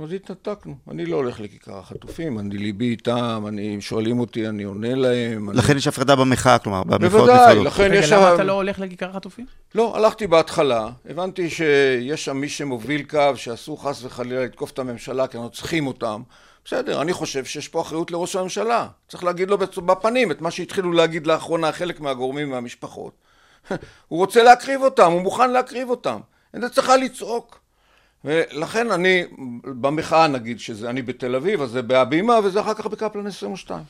[SPEAKER 5] אז התנתקנו. אני לא הולך לכיכר החטופים, אני ליבי איתם, אני, שואלים אותי, אני עונה להם. אני...
[SPEAKER 4] לכן יש הפרדה במחאה, כלומר, במחאות
[SPEAKER 5] בוודאי,
[SPEAKER 4] נפרדות.
[SPEAKER 5] לכן
[SPEAKER 6] רגע,
[SPEAKER 5] יש...
[SPEAKER 6] למה
[SPEAKER 5] שם-
[SPEAKER 6] אתה לא הולך לכיכר החטופים?
[SPEAKER 5] לא, הלכתי בהתחלה, הבנתי שיש שם מי שמוביל קו, שאסור חס וחלילה לתקוף את הממשלה, כי אנחנו צריכים אותם. בסדר, אני חושב שיש פה אחריות לראש הממשלה. צריך להגיד לו בפנים את מה שהתחילו להגיד לאחרונה חלק מהגורמים מהמשפחות. הוא רוצה להקריב אותם, הוא מוכן להקריב אותם. אין צריכה לצעוק. ולכן אני, במחאה נגיד שזה אני בתל אביב, אז זה בהבימה, וזה אחר כך בקפלן 22.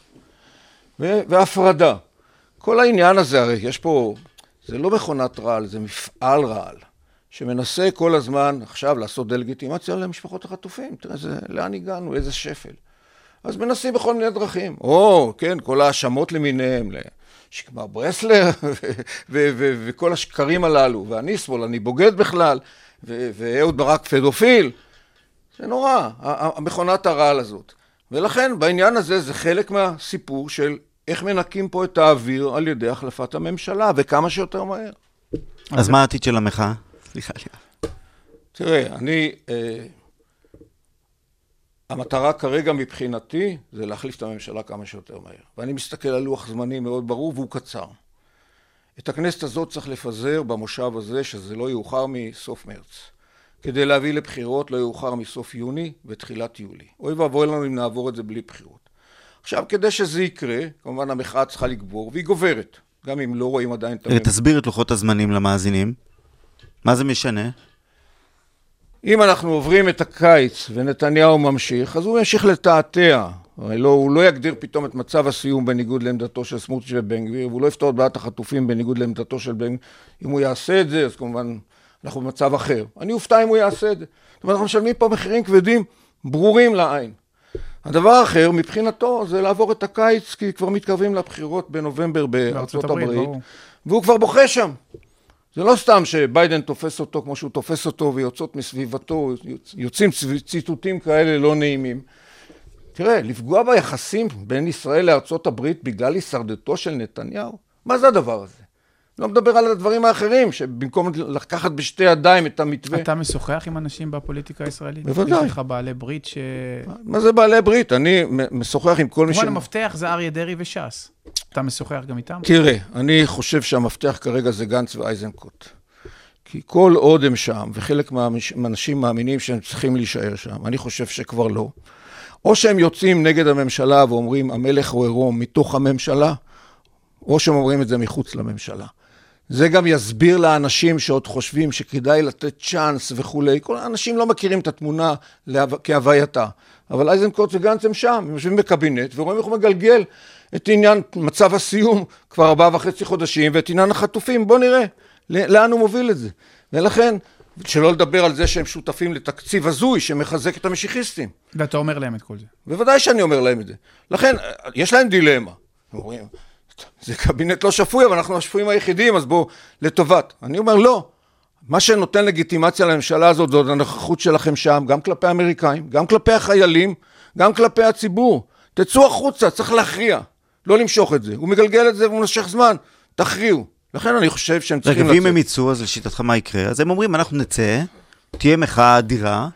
[SPEAKER 5] ו- והפרדה. כל העניין הזה, הרי יש פה, זה לא מכונת רעל, זה מפעל רעל, שמנסה כל הזמן עכשיו לעשות דה-לגיטימציה למשפחות החטופים. תראה, זה, לאן הגענו, איזה שפל. אז מנסים בכל מיני דרכים. או, כן, כל ההאשמות למיניהם, שקמר ברסלר, וכל השקרים הללו, ואני שמאל, אני בוגד בכלל, ואהוד ברק פדופיל. זה נורא, המכונת הרעל הזאת. ולכן בעניין הזה זה חלק מהסיפור של איך מנקים פה את האוויר על ידי החלפת הממשלה, וכמה שיותר מהר.
[SPEAKER 4] אז מה העתיד של המחאה? סליחה.
[SPEAKER 5] תראה, אני... אה, המטרה כרגע מבחינתי זה להחליף את הממשלה כמה שיותר מהר. ואני מסתכל על לוח זמנים מאוד ברור והוא קצר. את הכנסת הזאת צריך לפזר במושב הזה, שזה לא יאוחר מסוף מרץ. כדי להביא לבחירות לא יאוחר מסוף יוני ותחילת יולי. אוי ואבוי לנו אם נעבור את זה בלי בחירות. עכשיו, כדי שזה יקרה, כמובן המחאה צריכה לגבור, והיא גוברת, גם אם לא רואים עדיין את
[SPEAKER 4] הממשלה. תסביר את לוחות הזמנים למאזינים. מה זה משנה?
[SPEAKER 5] אם אנחנו עוברים את הקיץ ונתניהו ממשיך, אז הוא ימשיך לתעתע. הרי לא, הוא לא יגדיר פתאום את מצב הסיום בניגוד לעמדתו של סמוטריץ' ובן גביר, והוא לא יפתור את בעיית החטופים בניגוד לעמדתו של בן גביר. אם הוא יעשה את זה, אז כמובן אנחנו במצב אחר. אני אופתע אם הוא יעשה את זה. זאת אומרת, אנחנו משלמים פה מחירים כבדים, ברורים לעין. הדבר האחר, מבחינתו, זה לעבור את הקיץ, כי כבר מתקרבים לבחירות בנובמבר בארצות הברית, הברית והוא כבר בוכה שם. זה לא סתם שביידן תופס אותו כמו שהוא תופס אותו ויוצאות מסביבתו, יוצאים ציטוטים כאלה לא נעימים. תראה, לפגוע ביחסים בין ישראל לארצות הברית בגלל הישרדותו של נתניהו? מה זה הדבר הזה? לא מדבר על הדברים האחרים, שבמקום לקחת בשתי ידיים את המתווה...
[SPEAKER 6] אתה משוחח עם אנשים בפוליטיקה הישראלית?
[SPEAKER 5] בוודאי.
[SPEAKER 6] יש לך בעלי ברית ש...
[SPEAKER 5] מה זה בעלי ברית? אני משוחח עם כל מי ש...
[SPEAKER 6] כמובן המפתח זה אריה דרעי וש"ס. אתה משוחח גם איתם?
[SPEAKER 5] תראה, אני חושב שהמפתח כרגע זה גנץ ואייזנקוט. כי כל עוד הם שם, וחלק מהאנשים מאמינים שהם צריכים להישאר שם, אני חושב שכבר לא. או שהם יוצאים נגד הממשלה ואומרים, המלך הוא עירום מתוך הממשלה, או שהם אומרים את זה מחוץ לממשלה. זה גם יסביר לאנשים שעוד חושבים שכדאי לתת צ'אנס וכולי. כל האנשים לא מכירים את התמונה כהווייתה. אבל אייזנקוט וגנץ הם שם, הם יושבים בקבינט ורואים איך הוא מגלגל את עניין מצב הסיום כבר ארבעה וחצי חודשים ואת עניין החטופים. בואו נראה לאן הוא מוביל את זה. ולכן, שלא לדבר על זה שהם שותפים לתקציב הזוי שמחזק את המשיחיסטים.
[SPEAKER 6] ואתה אומר להם את כל זה.
[SPEAKER 5] בוודאי שאני אומר להם את זה. לכן, יש להם דילמה. אומרים, זה קבינט לא שפוי, אבל אנחנו השפויים היחידים, אז בואו, לטובת. אני אומר, לא. מה שנותן לגיטימציה לממשלה הזאת, זאת הנוכחות שלכם שם, גם כלפי האמריקאים, גם כלפי החיילים, גם כלפי הציבור. תצאו החוצה, צריך להכריע. לא למשוך את זה. הוא מגלגל את זה והוא זמן, תכריעו. לכן אני חושב שהם צריכים.
[SPEAKER 4] רגע, ואם הם יצאו, אז לשיטתך מה יקרה? אז הם אומרים, אנחנו נצא, תהיה מחאה אדירה,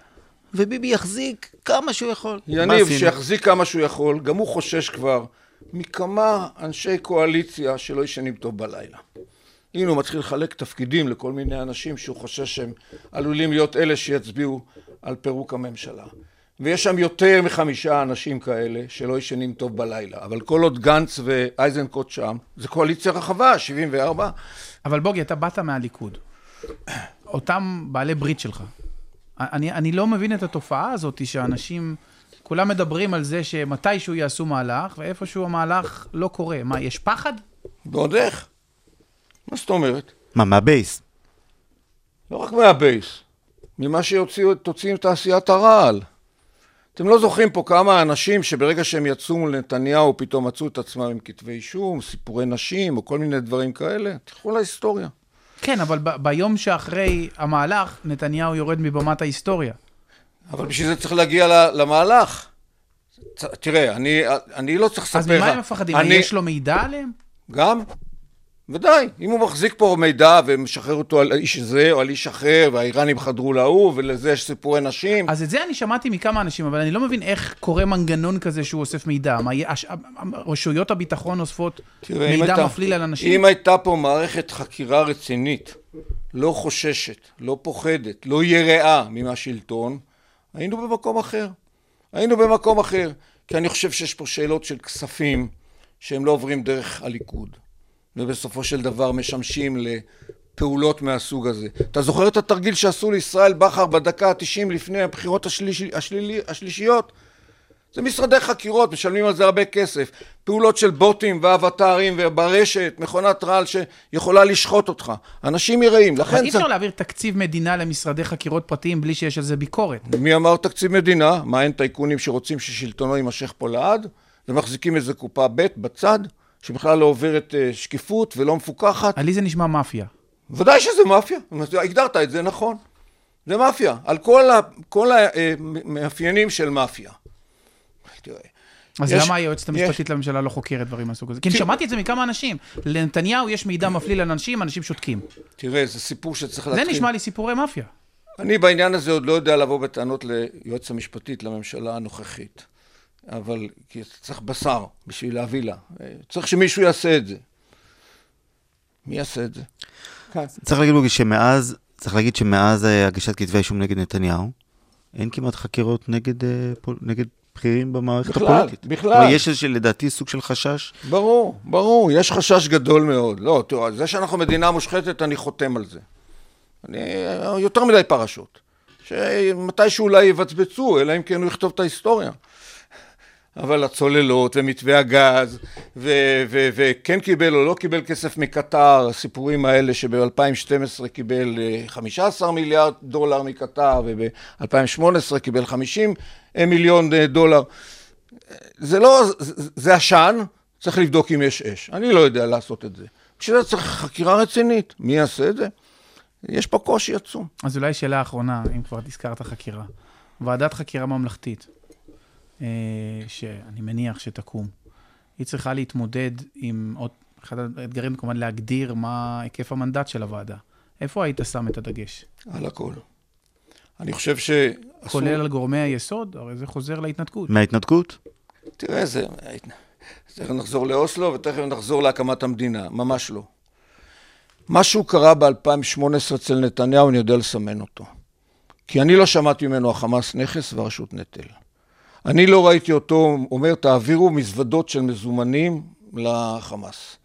[SPEAKER 4] וביבי יחזיק כמה שהוא יכול.
[SPEAKER 5] יניב, שיחזיק כמה שהוא יכול, גם הוא חושש כבר מכמה אנשי קואליציה שלא ישנים טוב בלילה. הנה הוא מתחיל לחלק תפקידים לכל מיני אנשים שהוא חושש שהם עלולים להיות אלה שיצביעו על פירוק הממשלה. ויש שם יותר מחמישה אנשים כאלה שלא ישנים טוב בלילה. אבל כל עוד גנץ ואייזנקוט שם, זה קואליציה רחבה, 74.
[SPEAKER 6] אבל בוגי, אתה באת מהליכוד. אותם בעלי ברית שלך. אני, אני לא מבין את התופעה הזאת שאנשים... כולם מדברים על זה שמתישהו יעשו מהלך, ואיפשהו המהלך לא קורה. מה, יש פחד?
[SPEAKER 5] ועוד איך. מה זאת אומרת?
[SPEAKER 4] מה, מהבייס?
[SPEAKER 5] לא רק מהבייס, ממה שתוציאו את תעשיית הרעל. אתם לא זוכרים פה כמה אנשים שברגע שהם יצאו מול נתניהו פתאום מצאו את עצמם עם כתבי אישום, סיפורי נשים או כל מיני דברים כאלה? תלכו להיסטוריה.
[SPEAKER 6] כן, אבל ב- ביום שאחרי המהלך, נתניהו יורד מבמת ההיסטוריה.
[SPEAKER 5] אבל בשביל זה צריך להגיע למהלך. תראה, אני, אני לא צריך לספר לך.
[SPEAKER 6] אז ממה הם מפחדים? אני... יש לו מידע עליהם?
[SPEAKER 5] גם. ודאי, אם הוא מחזיק פה מידע ומשחרר אותו על איש זה או על איש אחר, והאיראנים חדרו להוא, ולזה יש סיפורי נשים.
[SPEAKER 6] אז את זה אני שמעתי מכמה אנשים, אבל אני לא מבין איך קורה מנגנון כזה שהוא אוסף מידע. מה, רשויות הביטחון אוספות מידע הייתה, מפליל על אנשים?
[SPEAKER 5] אם הייתה פה מערכת חקירה רצינית, לא חוששת, לא פוחדת, לא יראה מהשלטון, היינו במקום אחר. היינו במקום אחר. כי אני חושב שיש פה שאלות של כספים שהם לא עוברים דרך הליכוד. ובסופו של דבר משמשים לפעולות מהסוג הזה. אתה זוכר את התרגיל שעשו לישראל בכר בדקה ה-90 לפני הבחירות השליש... השלילי... השלישיות? זה משרדי חקירות, משלמים על זה הרבה כסף. פעולות של בוטים ואבטרים וברשת, מכונת רעל שיכולה לשחוט אותך. אנשים יראים,
[SPEAKER 6] אבל
[SPEAKER 5] לכן
[SPEAKER 6] אי אפשר להעביר תקציב מדינה למשרדי חקירות פרטיים בלי שיש על זה ביקורת.
[SPEAKER 5] מי אמר תקציב מדינה? מה, אין טייקונים שרוצים ששלטונו יימשך פה לעד? ומחזיקים איזה קופה ב' בצד, שבכלל לא עוברת אה, שקיפות ולא מפוקחת?
[SPEAKER 6] לי זה נשמע מאפיה.
[SPEAKER 5] ודאי שזה מאפיה, הגדרת את זה נכון. זה מאפיה, על כל, ה, כל המאפיינים של מאפיה. תראה,
[SPEAKER 6] אז
[SPEAKER 5] יש-
[SPEAKER 6] למה היועצת המשפטית לממשלה לא חוקרת דברים מהסוג הזה? כי אני שמעתי את זה מכמה אנשים. לנתניהו יש מידע מפליל על אנשים, אנשים שותקים.
[SPEAKER 5] תראה, זה סיפור שצריך
[SPEAKER 6] זה
[SPEAKER 5] להתחיל.
[SPEAKER 6] נשמע לי סיפורי מאפיה.
[SPEAKER 5] אני בעניין הזה עוד לא יודע לבוא בטענות ליועצת המשפטית לממשלה הנוכחית. אבל כי צריך בשר בשביל להביא לה. צריך שמישהו יעשה את זה. מי יעשה את זה?
[SPEAKER 4] צריך להגיד שמאז, צריך להגיד שמאז אה, הגשת כתבי אישום נגד נתניהו, אין כמעט חקירות נגד, אה, נגד בכירים במערכת
[SPEAKER 5] בכלל,
[SPEAKER 4] הפוליטית.
[SPEAKER 5] בכלל.
[SPEAKER 4] כלומר, יש איזה, לדעתי, סוג של חשש.
[SPEAKER 5] ברור, ברור, יש חשש גדול מאוד. לא, תראו, זה שאנחנו מדינה מושחתת, אני חותם על זה. אני, יותר מדי פרשות. שמתישהו אולי יבצבצו, אלא אם כן הוא יכתוב את ההיסטוריה. אבל הצוללות ומתווה הגז, וכן קיבל או לא קיבל כסף מקטר, הסיפורים האלה שב-2012 קיבל אה, 15 מיליארד דולר מקטר, וב-2018 קיבל 50 מיליון אה, דולר. זה לא, זה, עשן, צריך לבדוק אם יש אש. אני לא יודע לעשות את זה. בשביל זה צריך חקירה רצינית. מי יעשה את זה? יש פה קושי עצום.
[SPEAKER 6] אז אולי שאלה אחרונה, אם כבר הזכרת חקירה. ועדת חקירה ממלכתית, אה, שאני מניח שתקום, היא צריכה להתמודד עם עוד, אחד האתגרים כמובן להגדיר מה היקף המנדט של הוועדה. איפה היית שם את הדגש?
[SPEAKER 5] על הכל. אני חושב שאסור...
[SPEAKER 6] כולל על גורמי היסוד? הרי זה חוזר להתנתקות.
[SPEAKER 4] מההתנתקות?
[SPEAKER 5] תראה, זה... תכף נחזור לאוסלו ותכף נחזור להקמת המדינה. ממש לא. משהו קרה ב-2018 אצל נתניהו, אני יודע לסמן אותו. כי אני לא שמעתי ממנו החמאס נכס והרשות נטל. אני לא ראיתי אותו אומר, תעבירו מזוודות של מזומנים לחמאס.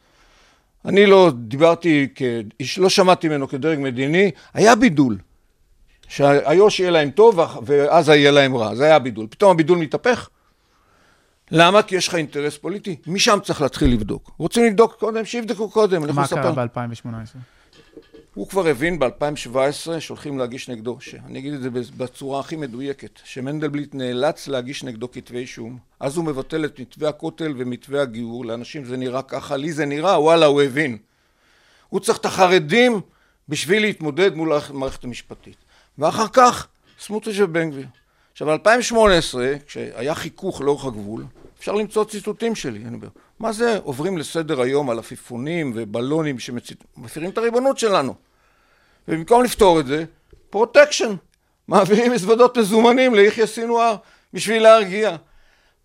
[SPEAKER 5] אני לא דיברתי, כאיש, לא שמעתי ממנו כדרג מדיני, היה בידול. שהיו"ש יהיה להם טוב ואז יהיה להם רע, זה היה בידול. פתאום הבידול מתהפך. למה? כי יש לך אינטרס פוליטי. משם צריך להתחיל לבדוק. רוצים לבדוק קודם? שיבדקו קודם.
[SPEAKER 6] מה קרה ב-2018?
[SPEAKER 5] הוא כבר הבין ב-2017 שהולכים להגיש נגדו, שאני אגיד את זה בצורה הכי מדויקת, שמנדלבליט נאלץ להגיש נגדו כתבי אישום, אז הוא מבטל את מתווה הכותל ומתווה הגיור, לאנשים זה נראה ככה, לי זה נראה, וואלה, הוא הבין. הוא צריך את החרדים בשביל להתמודד מול המערכת המשפטית. ואחר כך, סמוטריץ' ובן גביר. עכשיו, ב-2018, כשהיה חיכוך לאורך הגבול, אפשר למצוא ציטוטים שלי, אני אומר, מה זה עוברים לסדר היום על עפיפונים ובלונים שמפירים את הריבונות שלנו? ובמקום לפתור את זה, protection. מעבירים מזוודות מזומנים ליחיא סינואר בשביל להרגיע.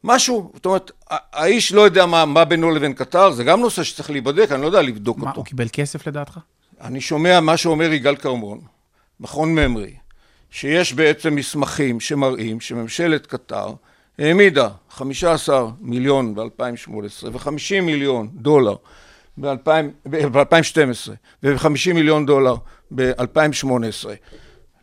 [SPEAKER 5] משהו, זאת אומרת, האיש לא יודע מה, מה בינו לבין קטר, זה גם נושא שצריך להיבדק, אני לא יודע לבדוק
[SPEAKER 6] מה,
[SPEAKER 5] אותו.
[SPEAKER 6] הוא קיבל כסף לדעתך?
[SPEAKER 5] אני שומע מה שאומר יגאל כרמון, מכון ממרי, שיש בעצם מסמכים שמראים שממשלת קטר העמידה 15 מיליון ב-2018 ו-50 מיליון דולר ב-2012 ו-50 מיליון דולר ב-2018.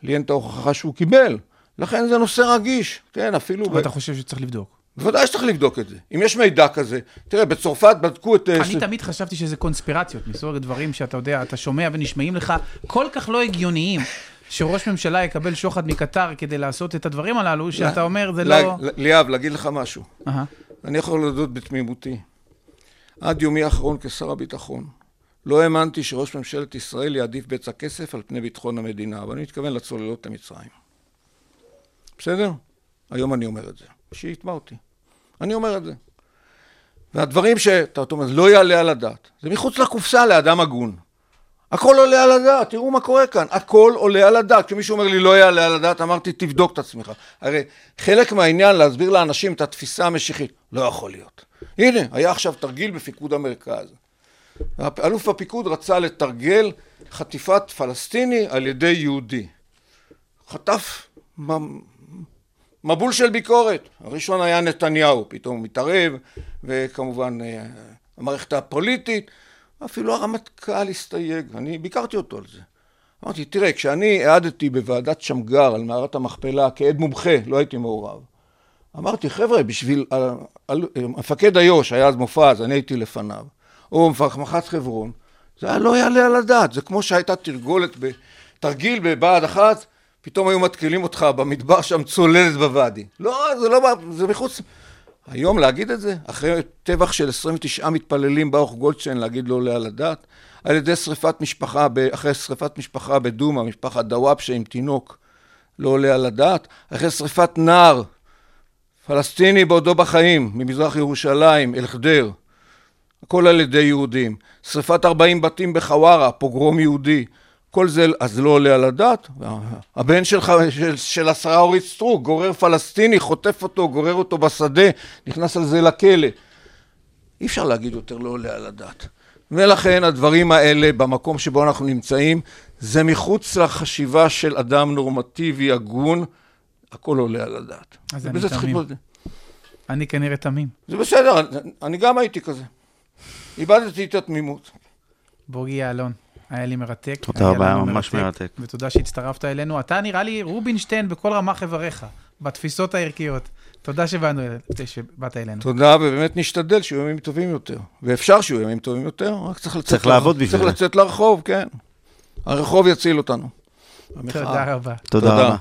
[SPEAKER 5] לי אין את ההוכחה שהוא קיבל, לכן זה נושא רגיש, כן, אפילו...
[SPEAKER 6] אבל אתה חושב שצריך לבדוק.
[SPEAKER 5] בוודאי שצריך לבדוק את זה. אם יש מידע כזה, תראה, בצרפת בדקו את...
[SPEAKER 6] אני תמיד חשבתי שזה קונספירציות, מסוג הדברים שאתה יודע, אתה שומע ונשמעים לך כל כך לא הגיוניים. שראש ממשלה יקבל שוחד מקטר כדי לעשות את הדברים הללו, שאתה אומר, זה לא...
[SPEAKER 5] ליאב, להגיד לך משהו. אני יכול להודות בתמימותי. עד יומי האחרון כשר הביטחון, לא האמנתי שראש ממשלת ישראל יעדיף בצע כסף על פני ביטחון המדינה, אבל אני מתכוון לצוללות למצרים. בסדר? היום אני אומר את זה. שיתבע אותי. אני אומר את זה. והדברים שאתה אומר, לא יעלה על הדעת, זה מחוץ לקופסה לאדם הגון. הכל עולה על הדעת, תראו מה קורה כאן, הכל עולה על הדעת. כשמישהו אומר לי לא יעלה על הדעת, אמרתי תבדוק את עצמך. הרי חלק מהעניין להסביר לאנשים את התפיסה המשיחית, לא יכול להיות. הנה, היה עכשיו תרגיל בפיקוד המרכז. אלוף הפיקוד רצה לתרגל חטיפת פלסטיני על ידי יהודי. חטף מבול של ביקורת. הראשון היה נתניהו, פתאום הוא מתערב, וכמובן המערכת הפוליטית. אפילו הרמטכ"ל הסתייג, אני ביקרתי אותו על זה. אמרתי, תראה, כשאני העדתי בוועדת שמגר על מערת המכפלה כעד מומחה, לא הייתי מעורב. אמרתי, חבר'ה, בשביל... מפקד איו"ש, היה אז מופז, אני הייתי לפניו, או מח"ט חברון, זה היה לא יעלה על הדעת. זה כמו שהייתה תרגולת, תרגיל בבה"ד אחת, פתאום היו מתקילים אותך במדבר שם צוללת בוואדי. לא, זה לא... זה מחוץ... היום להגיד את זה, אחרי טבח של 29 מתפללים ברוך גולדשטיין, להגיד לא עולה על הדעת, על ידי שריפת משפחה, אחרי שריפת משפחה בדומא, משפחת דוואבשה עם תינוק, לא עולה על הדעת, אחרי שריפת נער פלסטיני בעודו בחיים, ממזרח ירושלים, אל חדר, הכל על ידי יהודים, שריפת 40 בתים בחווארה, פוגרום יהודי, כל זה, אז לא עולה על הדעת. הבן שלך, של, של השרה אורית סטרוק, גורר פלסטיני, חוטף אותו, גורר אותו בשדה, נכנס על זה לכלא. אי אפשר להגיד יותר לא עולה על הדעת. ולכן הדברים האלה, במקום שבו אנחנו נמצאים, זה מחוץ לחשיבה של אדם נורמטיבי, הגון, הכל עולה על הדעת.
[SPEAKER 6] אז אני
[SPEAKER 5] צריך
[SPEAKER 6] תמים.
[SPEAKER 5] להתמודד.
[SPEAKER 6] אני כנראה תמים.
[SPEAKER 5] זה בסדר, אני- אני גם הייתי כזה. איבדתי את התמימות.
[SPEAKER 6] בוגי יעלון, היה לי מרתק.
[SPEAKER 4] תודה רבה, ממש מרתק.
[SPEAKER 6] ותודה שהצטרפת אלינו. אתה נראה לי רובינשטיין בכל רמ"ח איבריך, בתפיסות הערכיות. תודה שבאנו, שבאת אלינו.
[SPEAKER 5] תודה, ובאמת נשתדל שיהיו ימים טובים יותר. ואפשר שיהיו ימים טובים יותר, רק צריך לצאת...
[SPEAKER 4] צריך. לעבוד בשביל
[SPEAKER 5] צריך. לצאת לרחוב, כן. הרחוב יציל אותנו. המחאה.
[SPEAKER 6] תודה רבה.
[SPEAKER 4] תודה
[SPEAKER 5] תודה.
[SPEAKER 4] רבה.